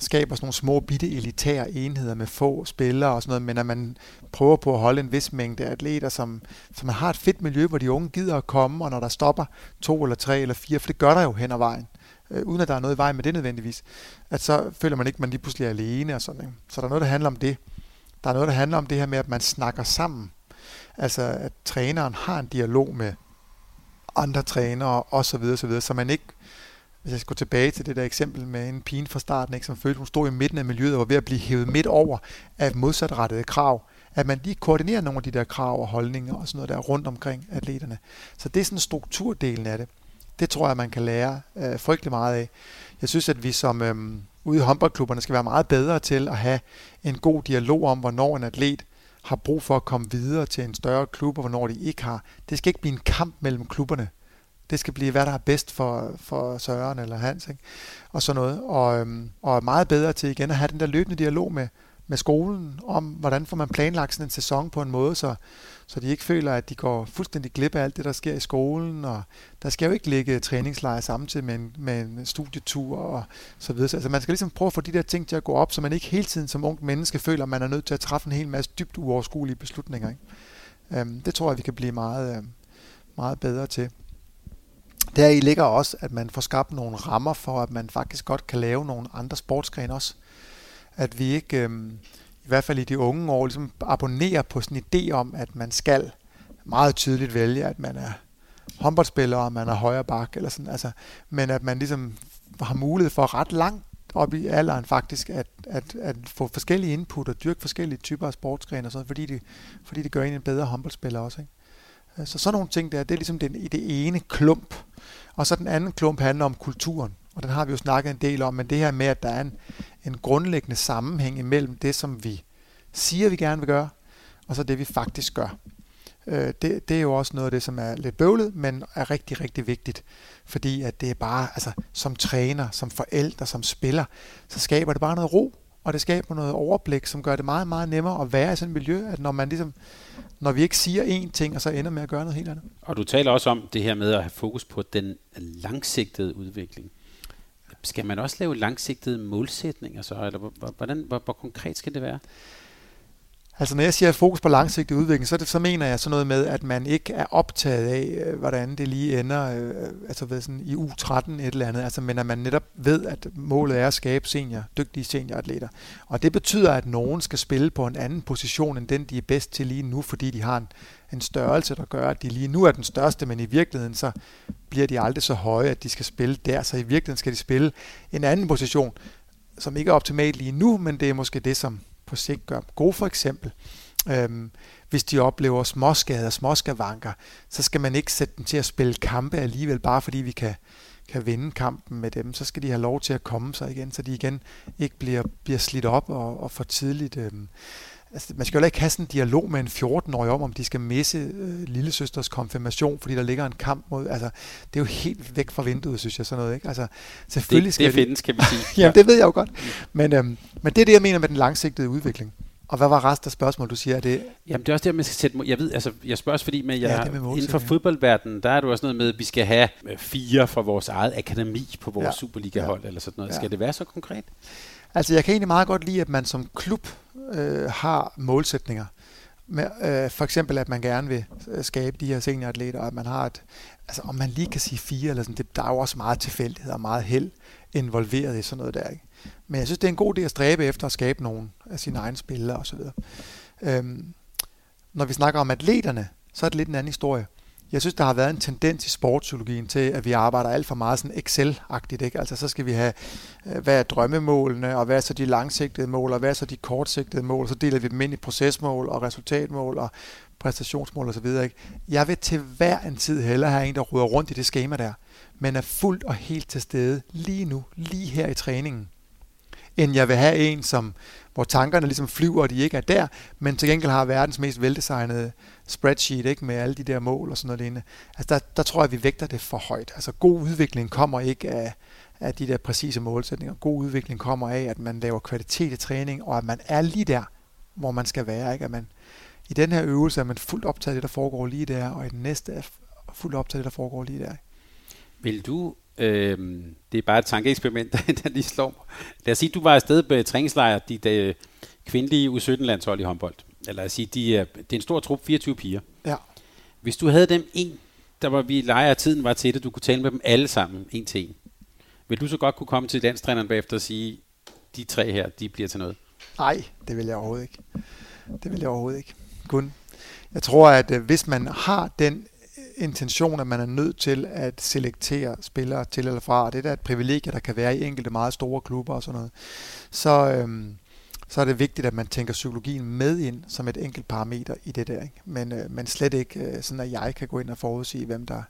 skaber sådan nogle små bitte elitære enheder med få spillere og sådan noget, men at man prøver på at holde en vis mængde atleter, som, som har et fedt miljø, hvor de unge gider at komme, og når der stopper to eller tre eller fire, for det gør der jo hen ad vejen, øh, uden at der er noget i vejen med det nødvendigvis, at så føler man ikke, at man lige pludselig er alene og sådan. Ikke? Så der er noget, der handler om det. Der er noget, der handler om det her med, at man snakker sammen. Altså, at træneren har en dialog med andre trænere og så videre, så videre, så man ikke hvis jeg skal gå tilbage til det der eksempel med en pige fra starten, ikke, som følte, hun stod i midten af miljøet og var ved at blive hævet midt over af modsatrettede krav, at man lige koordinerer nogle af de der krav og holdninger og sådan noget der rundt omkring atleterne. Så det er sådan strukturdelen af det. Det tror jeg, man kan lære øh, frygtelig meget af. Jeg synes, at vi som øh, ude i håndboldklubberne skal være meget bedre til at have en god dialog om, hvornår en atlet har brug for at komme videre til en større klub, og hvornår de ikke har. Det skal ikke blive en kamp mellem klubberne. Det skal blive, hvad der er bedst for, for Søren eller Hans, ikke? og sådan noget. Og, øhm, og er meget bedre til igen at have den der løbende dialog med, med skolen om, hvordan får man planlagt sådan en sæson på en måde, så, så de ikke føler, at de går fuldstændig glip af alt det, der sker i skolen, og der skal jo ikke ligge træningslejre samtidig med en, med en studietur og så videre. Altså man skal ligesom prøve at få de der ting til at gå op, så man ikke hele tiden som ung menneske føler, at man er nødt til at træffe en hel masse dybt uoverskuelige beslutninger. Ikke? Øhm, det tror jeg, vi kan blive meget, øhm, meget bedre til. Der i ligger også, at man får skabt nogle rammer for, at man faktisk godt kan lave nogle andre sportsgrene også. At vi ikke, øh, i hvert fald i de unge år, ligesom abonnerer på sådan en idé om, at man skal meget tydeligt vælge, at man er håndboldspiller, og man er højre bak, eller sådan, altså, men at man ligesom har mulighed for ret langt op i alderen faktisk, at, at, at få forskellige input og dyrke forskellige typer af sportsgrene, og sådan, fordi, det, fordi det gør en en bedre håndboldspiller også. Ikke? Så sådan nogle ting der, det er ligesom den, i det ene klump. Og så den anden klump handler om kulturen. Og den har vi jo snakket en del om, men det her med, at der er en, en grundlæggende sammenhæng imellem det, som vi siger, vi gerne vil gøre, og så det, vi faktisk gør. Øh, det, det er jo også noget af det, som er lidt bøvlet, men er rigtig, rigtig vigtigt. Fordi at det er bare, altså som træner, som forældre, som spiller, så skaber det bare noget ro, og det skaber noget overblik, som gør det meget, meget nemmere at være i sådan et miljø, at når man ligesom når vi ikke siger én ting, og så ender med at gøre noget helt andet. Og du taler også om det her med at have fokus på den langsigtede udvikling. Skal man også lave langsigtede målsætninger så, eller hvordan, hvor, hvor konkret skal det være? Altså når jeg siger fokus på langsigtet udvikling, så, det, så mener jeg sådan noget med, at man ikke er optaget af, øh, hvordan det lige ender øh, altså ved sådan i U13 et eller andet, altså, men at man netop ved, at målet er at skabe senior, dygtige senioratleter. Og det betyder, at nogen skal spille på en anden position, end den de er bedst til lige nu, fordi de har en, en størrelse, der gør, at de lige nu er den største, men i virkeligheden så bliver de aldrig så høje, at de skal spille der. Så i virkeligheden skal de spille en anden position, som ikke er optimalt lige nu, men det er måske det, som på sigt gør dem gode for eksempel. Øhm, hvis de oplever småskader, småskavanker, så skal man ikke sætte dem til at spille kampe alligevel, bare fordi vi kan, kan vinde kampen med dem. Så skal de have lov til at komme sig igen, så de igen ikke bliver, bliver slidt op og, og for tidligt. Øhm, altså, man skal jo ikke have sådan en dialog med en 14-årig om, om de skal misse øh, lillesøsters konfirmation, fordi der ligger en kamp mod... Altså, det er jo helt væk fra vinduet, synes jeg, sådan noget. Ikke? Altså, selvfølgelig det, skal det findes, kan vi sige. ja, det ved jeg jo godt. Men, øhm, men det er det, jeg mener med den langsigtede udvikling. Og hvad var resten af spørgsmålet, du siger? Er det... Jamen det er også det, man skal sætte... Jeg ved, altså, jeg spørger også fordi, med, jeg, ja, med inden for fodboldverdenen, der er du også noget med, at vi skal have øh, fire fra vores eget akademi på vores ja. Superliga-hold, ja. eller sådan noget. Ja. Skal det være så konkret? Altså jeg kan egentlig meget godt lide, at man som klub øh, har målsætninger. Med, øh, for eksempel, at man gerne vil øh, skabe de her senioratleter, og at man har et, altså om man lige kan sige fire, eller sådan, det, der er jo også meget tilfældighed og meget held involveret i sådan noget der. Ikke? Men jeg synes, det er en god idé at stræbe efter at skabe nogle af sine egne spillere osv. Øhm, når vi snakker om atleterne, så er det lidt en anden historie. Jeg synes, der har været en tendens i sportspsykologien til, at vi arbejder alt for meget sådan Excel-agtigt. Ikke? Altså, så skal vi have, øh, hvad er drømmemålene, og hvad er så de langsigtede mål, og hvad er så de kortsigtede mål, så deler vi dem ind i procesmål og resultatmål og præstationsmål osv. Ikke? Jeg vil til hver en tid hellere have en, der ruder rundt i det schema der, men er fuldt og helt til stede lige nu, lige her i træningen end jeg vil have en, som, hvor tankerne ligesom flyver, og de ikke er der, men til gengæld har verdens mest veldesignede spreadsheet ikke, med alle de der mål og sådan noget lignende. Altså der, der tror jeg, vi vægter det for højt. Altså god udvikling kommer ikke af, af de der præcise målsætninger. God udvikling kommer af, at man laver kvalitet i træning, og at man er lige der, hvor man skal være. Ikke? At man, I den her øvelse er man fuldt optaget af det, der foregår lige der, og i den næste er fuldt optaget af det, der foregår lige der. Vil du Øh, det er bare et tankeeksperiment, der lige slår mig. Lad os sige, du var afsted på træningslejr, dit øh, kvindelige U17-landshold i håndbold. Eller os sige, de er, det er en stor trup, 24 piger. Ja. Hvis du havde dem en, der var vi leger af tiden var til det, du kunne tale med dem alle sammen, en til en. Vil du så godt kunne komme til landstræneren bagefter og sige, de tre her, de bliver til noget? Nej, det vil jeg overhovedet ikke. Det vil jeg overhovedet ikke. Kun. Jeg tror, at øh, hvis man har den intention, at man er nødt til at selektere spillere til eller fra, og det er da et privilegie, der kan være i enkelte meget store klubber og sådan noget, så, øhm, så er det vigtigt, at man tænker psykologien med ind som et enkelt parameter i det der. Ikke? Men, øh, men slet ikke øh, sådan, at jeg kan gå ind og forudsige, hvem der,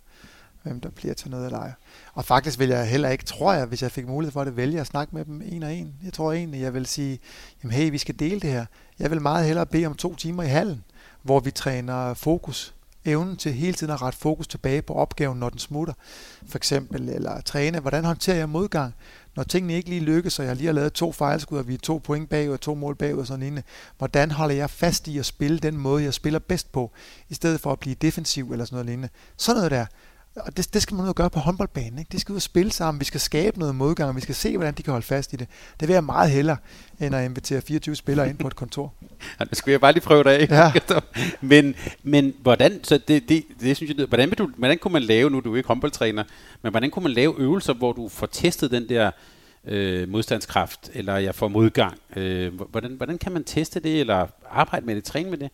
hvem der bliver til noget eller ej. Og faktisk vil jeg heller ikke, tror jeg, hvis jeg fik mulighed for det, vælge at snakke med dem en og en. Jeg tror egentlig, jeg vil sige, jamen hey, vi skal dele det her. Jeg vil meget hellere bede om to timer i hallen, hvor vi træner fokus evnen til hele tiden at rette fokus tilbage på opgaven, når den smutter, for eksempel, eller træne, hvordan håndterer jeg modgang, når tingene ikke lige lykkes, og jeg lige har lavet to fejlskud, og vi er to point bagud og to mål bagud og sådan lignende, hvordan holder jeg fast i at spille den måde, jeg spiller bedst på, i stedet for at blive defensiv eller sådan noget lignende. Sådan noget der. Og det, det skal man ud og gøre på håndboldbanen. Ikke? De skal ud og spille sammen. Vi skal skabe noget modgang, vi skal se, hvordan de kan holde fast i det. Det vil jeg meget hellere, end at invitere 24 spillere ind på et kontor. Ja, det skulle jeg bare lige prøve det af. Ja. men, men hvordan, så det, det, det synes jeg, hvordan, vil du, hvordan kunne man lave, nu er du ikke håndboldtræner, men hvordan kunne man lave øvelser, hvor du får testet den der øh, modstandskraft, eller jeg får modgang? Øh, hvordan, hvordan kan man teste det, eller arbejde med det, træne med det?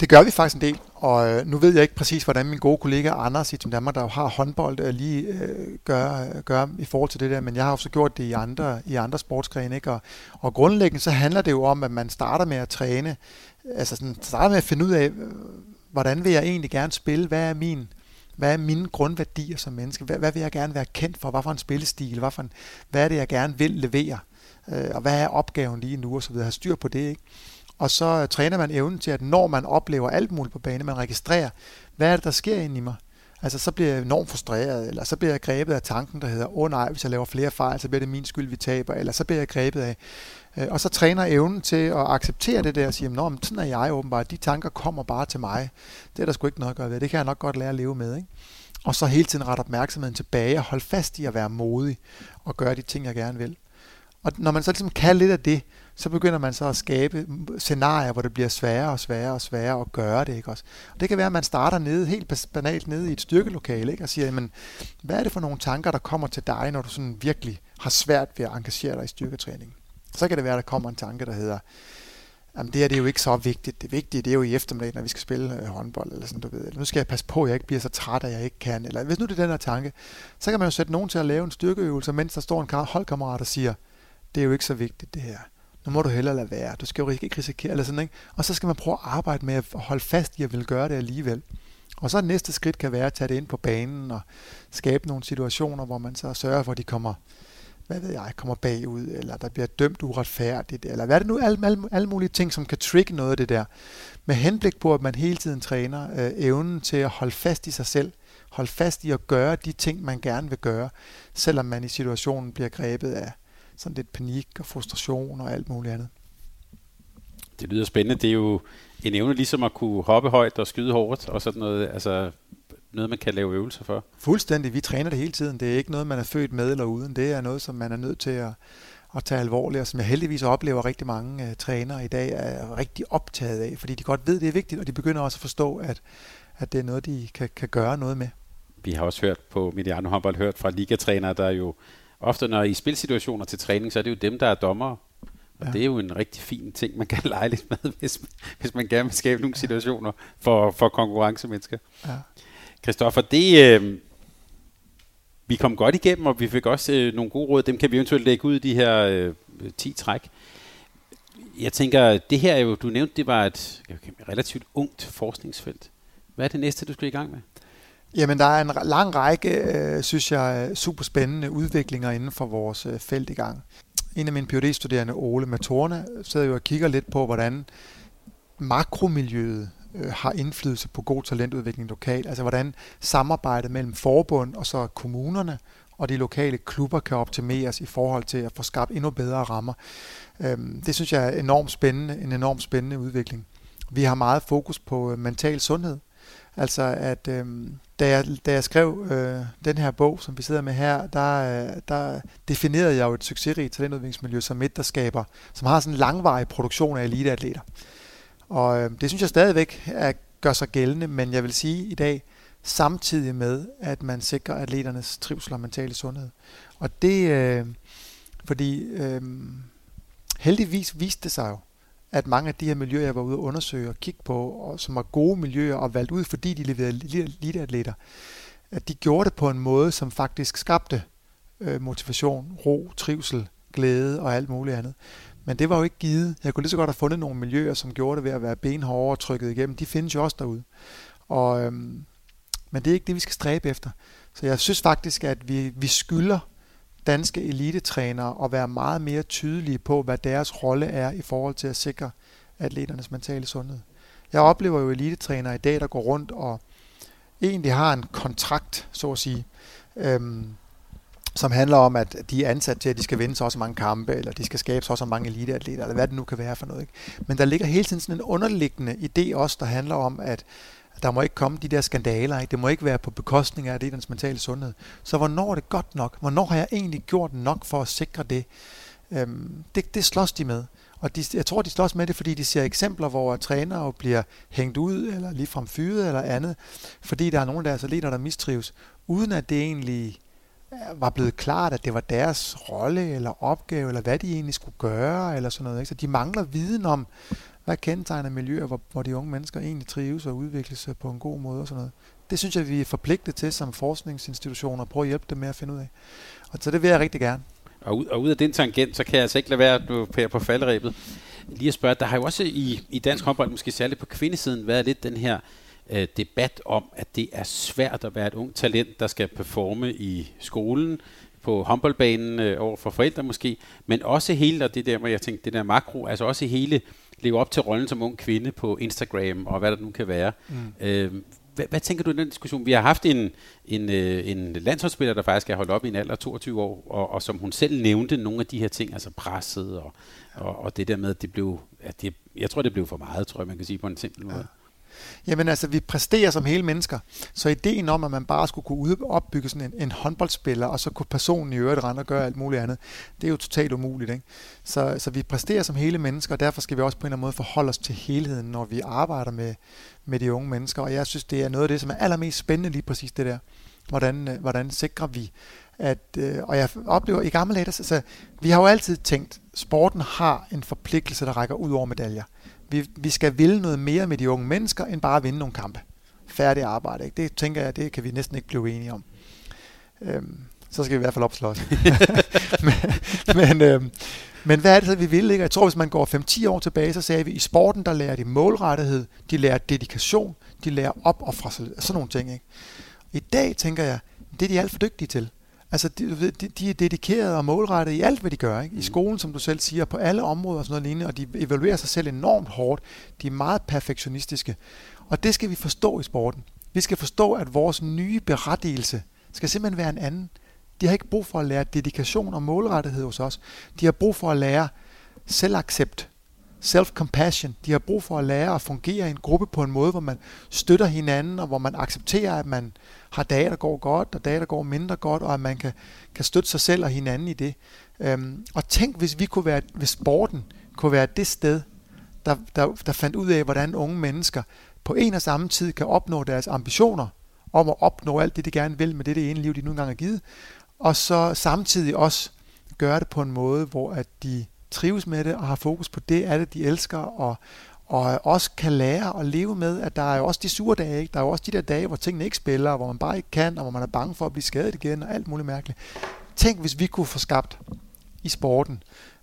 Det gør vi faktisk en del, og øh, nu ved jeg ikke præcis, hvordan min gode kollega Anders i Team Danmark, der jo har håndbold, øh, lige øh, gør, gør i forhold til det der, men jeg har også gjort det i andre, i andre sportsgrene. Ikke? Og, og grundlæggende så handler det jo om, at man starter med at træne, altså sådan, starter med at finde ud af, øh, hvordan vil jeg egentlig gerne spille, hvad er min, hvad er mine grundværdier som menneske, hvad, hvad vil jeg gerne være kendt for, hvad for en spillestil, hvad, for en, hvad er det, jeg gerne vil levere, øh, og hvad er opgaven lige nu, og så videre, have styr på det, ikke? Og så træner man evnen til, at når man oplever alt muligt på banen, man registrerer, hvad er det, der sker inde i mig? Altså, så bliver jeg enormt frustreret, eller så bliver jeg grebet af tanken, der hedder, åh oh, nej, hvis jeg laver flere fejl, så bliver det min skyld, vi taber, eller så bliver jeg grebet af. Øh, og så træner evnen til at acceptere det der og sige, nå, men sådan er jeg åbenbart, de tanker kommer bare til mig. Det er der sgu ikke noget at gøre ved, det kan jeg nok godt lære at leve med. Ikke? Og så hele tiden rette opmærksomheden tilbage og holde fast i at være modig og gøre de ting, jeg gerne vil. Og når man så ligesom kan lidt af det, så begynder man så at skabe scenarier, hvor det bliver sværere og sværere og sværere at gøre det. Ikke også? Og det kan være, at man starter nede, helt banalt nede i et styrkelokale, ikke? og siger, jamen, hvad er det for nogle tanker, der kommer til dig, når du sådan virkelig har svært ved at engagere dig i styrketræning? Så kan det være, at der kommer en tanke, der hedder, jamen det her det er jo ikke så vigtigt. Det vigtige det er jo i eftermiddag, når vi skal spille øh, håndbold, eller sådan, du ved. Eller, nu skal jeg passe på, at jeg ikke bliver så træt, at jeg ikke kan. Eller hvis nu det er den her tanke, så kan man jo sætte nogen til at lave en styrkeøvelse, mens der står en holdkammerat og siger, det er jo ikke så vigtigt det her nu må du hellere lade være, du skal jo ikke risikere, eller sådan, ikke? Og så skal man prøve at arbejde med at holde fast i at vil gøre det alligevel. Og så næste skridt kan være at tage det ind på banen og skabe nogle situationer, hvor man så sørger for, at de kommer, hvad ved jeg, kommer bagud, eller der bliver dømt uretfærdigt, eller hvad er det nu, alle, alle, alle mulige ting, som kan trigge noget af det der. Med henblik på, at man hele tiden træner øh, evnen til at holde fast i sig selv, holde fast i at gøre de ting, man gerne vil gøre, selvom man i situationen bliver grebet af sådan lidt panik og frustration og alt muligt andet. Det lyder spændende. Det er jo en evne ligesom at kunne hoppe højt og skyde hårdt og sådan noget. Altså noget, man kan lave øvelser for. Fuldstændig. Vi træner det hele tiden. Det er ikke noget, man er født med eller uden. Det er noget, som man er nødt til at, at tage alvorligt, og som jeg heldigvis oplever rigtig mange uh, trænere i dag er rigtig optaget af, fordi de godt ved, det er vigtigt, og de begynder også at forstå, at, at det er noget, de kan, kan gøre noget med. Vi har også hørt på Mediano Håndbold, hørt fra ligatrænere, der jo ofte når i spilsituationer til træning, så er det jo dem, der er dommere. Og ja. det er jo en rigtig fin ting, man kan lege lidt med, hvis, hvis man gerne vil skabe nogle situationer for, for konkurrencemennesker. Ja. Christoffer, det, øh, vi kom godt igennem, og vi fik også øh, nogle gode råd. Dem kan vi eventuelt lægge ud i de her øh, 10 træk. Jeg tænker, det her er jo, du nævnte, det var et relativt ungt forskningsfelt. Hvad er det næste, du skal i gang med? Jamen, der er en lang række, øh, synes jeg, super spændende udviklinger inden for vores øh, felt i gang. En af mine phd studerende Ole Matorne, sidder jo og kigger lidt på, hvordan makromiljøet øh, har indflydelse på god talentudvikling lokalt. Altså hvordan samarbejdet mellem forbund og så kommunerne og de lokale klubber kan optimeres i forhold til at få skabt endnu bedre rammer. Øhm, det synes jeg er enormt spændende, en enormt spændende udvikling. Vi har meget fokus på øh, mental sundhed. Altså at Øh, da jeg, da jeg skrev øh, den her bog, som vi sidder med her, der, øh, der definerede jeg jo et succesrigt talentudviklingsmiljø som et, der skaber, som har sådan en langvarig produktion af eliteatleter. Og øh, det synes jeg stadigvæk er, gør sig gældende, men jeg vil sige i dag, samtidig med, at man sikrer atleternes trivsel og mentale sundhed. Og det, øh, fordi øh, heldigvis viste det sig jo, at mange af de her miljøer, jeg var ude og undersøge og kigge på, og som var gode miljøer og valgt ud, fordi de leverede eliteatleter, at de gjorde det på en måde, som faktisk skabte øh, motivation, ro, trivsel, glæde og alt muligt andet. Men det var jo ikke givet. Jeg kunne lige så godt have fundet nogle miljøer, som gjorde det ved at være benhårde og trykket igennem. De findes jo også derude. Og, øhm, men det er ikke det, vi skal stræbe efter. Så jeg synes faktisk, at vi, vi skylder danske elitetrænere at være meget mere tydelige på, hvad deres rolle er i forhold til at sikre atleternes mentale sundhed. Jeg oplever jo elitetrænere i dag, der går rundt og egentlig har en kontrakt, så at sige, øhm, som handler om, at de er ansat til, at de skal vinde så også mange kampe, eller de skal skabe så også mange eliteatleter, eller hvad det nu kan være for noget. Ikke? Men der ligger hele tiden sådan en underliggende idé også, der handler om, at der må ikke komme de der skandaler, ikke? det må ikke være på bekostning af det, dens mentale sundhed. Så hvornår er det godt nok? Hvornår har jeg egentlig gjort nok for at sikre det? Øhm, det, det slås de med. Og de, jeg tror, de slås med det, fordi de ser eksempler, hvor trænere bliver hængt ud, eller ligefrem fyret, eller andet, fordi der er nogle af deres atleter, der mistrives, uden at det egentlig øh, var blevet klart, at det var deres rolle eller opgave, eller hvad de egentlig skulle gøre, eller sådan noget. Ikke? Så de mangler viden om, hvad kendetegner miljøer, hvor, hvor de unge mennesker egentlig trives og udvikler sig øh, på en god måde og sådan noget. Det synes jeg, vi er forpligtet til som forskningsinstitutioner at prøve at hjælpe dem med at finde ud af. Og så det vil jeg rigtig gerne. Og ud, og ud af den tangent, så kan jeg altså ikke lade være du, her på falderæbet. Lige at spørge, der har jo også i, i dansk håndbold, måske særligt på kvindesiden, været lidt den her øh, debat om, at det er svært at være et ung talent, der skal performe i skolen, på håndboldbanen øh, over for forældre måske, men også hele, og det der, hvor jeg tænkte, det der makro, altså også hele leve op til rollen som ung kvinde på Instagram og hvad der nu kan være. Mm. Øh, hvad, hvad tænker du i den diskussion? Vi har haft en, en, øh, en landsholdsspiller, der faktisk er holdt op i en alder af 22 år, og, og som hun selv nævnte nogle af de her ting, altså presset og, og, og det der med, at det blev, at det, jeg tror, det blev for meget, tror jeg, man kan sige på en simpel måde. Ja. Jamen altså, vi præsterer som hele mennesker. Så ideen om, at man bare skulle kunne opbygge sådan en, en håndboldspiller, og så kunne personen i øvrigt rende og gøre alt muligt andet, det er jo totalt umuligt. Ikke? Så, så vi præsterer som hele mennesker, og derfor skal vi også på en eller anden måde forholde os til helheden, når vi arbejder med, med de unge mennesker. Og jeg synes, det er noget af det, som er allermest spændende lige præcis det der. Hvordan, øh, hvordan sikrer vi, at, øh, og jeg oplever i gamle dage, så, altså, så vi har jo altid tænkt, sporten har en forpligtelse, der rækker ud over medaljer. Vi, vi skal ville noget mere med de unge mennesker, end bare at vinde nogle kampe. Færdig arbejde. Ikke? Det tænker jeg, det kan vi næsten ikke blive enige om. Øhm, så skal vi i hvert fald opslås. men, men, øhm, men hvad er det så, vi vil? Ikke? Jeg tror, hvis man går 5-10 år tilbage, så sagde vi, at i sporten, der lærer de målrettighed, de lærer dedikation, de lærer op og fra sådan nogle ting. Ikke? I dag tænker jeg, det er de alt for dygtige til. Altså, de, de, de er dedikerede og målrettede i alt, hvad de gør. Ikke? I mm. skolen, som du selv siger, på alle områder og sådan noget lignende, og de evaluerer sig selv enormt hårdt. De er meget perfektionistiske. Og det skal vi forstå i sporten. Vi skal forstå, at vores nye berettigelse skal simpelthen være en anden. De har ikke brug for at lære dedikation og målrettighed hos os. De har brug for at lære selvaccept, self-compassion. De har brug for at lære at fungere i en gruppe på en måde, hvor man støtter hinanden, og hvor man accepterer, at man har dage, der går godt, og dage, der går mindre godt, og at man kan, kan støtte sig selv og hinanden i det. Øhm, og tænk, hvis vi kunne være, hvis sporten kunne være det sted, der, der, der fandt ud af, hvordan unge mennesker på en og samme tid kan opnå deres ambitioner om at opnå alt det, de gerne vil med det, det ene liv, de nu engang har givet, og så samtidig også gøre det på en måde, hvor at de trives med det og har fokus på det, er det, de elsker, og, og også kan lære at leve med, at der er jo også de sure dage, ikke? der er jo også de der dage, hvor tingene ikke spiller, hvor man bare ikke kan, og hvor man er bange for at blive skadet igen, og alt muligt mærkeligt. Tænk, hvis vi kunne få skabt i sporten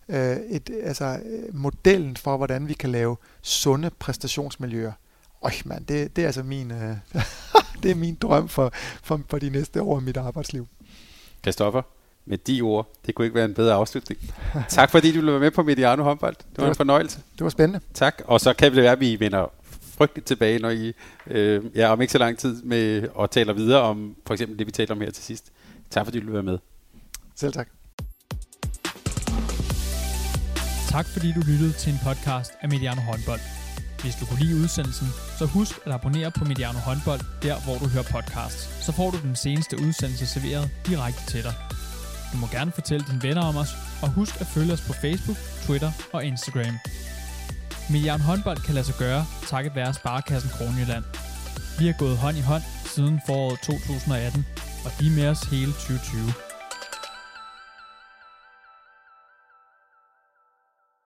øh, et, altså, øh, modellen for, hvordan vi kan lave sunde præstationsmiljøer. Øj, mand, det, det er altså min, øh, det er min drøm for, for, for de næste år i mit arbejdsliv. Kristoffer, med de ord. Det kunne ikke være en bedre afslutning. tak fordi du ville være med på Mediano håndbold. Det, det var, var en fornøjelse. Det var spændende. Tak, og så kan det være, at vi vender frygteligt tilbage, når I øh, ja, om ikke så lang tid med og taler videre om for eksempel det, vi taler om her til sidst. Tak fordi du ville være med. Selv tak. Tak fordi du lyttede til en podcast af Mediano håndbold. Hvis du kunne lide udsendelsen, så husk at abonnere på Mediano Håndbold, der hvor du hører podcasts. Så får du den seneste udsendelse serveret direkte til dig. Du må gerne fortælle dine venner om os, og husk at følge os på Facebook, Twitter og Instagram. Milliarden Håndbold kan lade sig gøre, takket være Sparkassen Kronjylland. Vi har gået hånd i hånd siden foråret 2018, og de er med os hele 2020.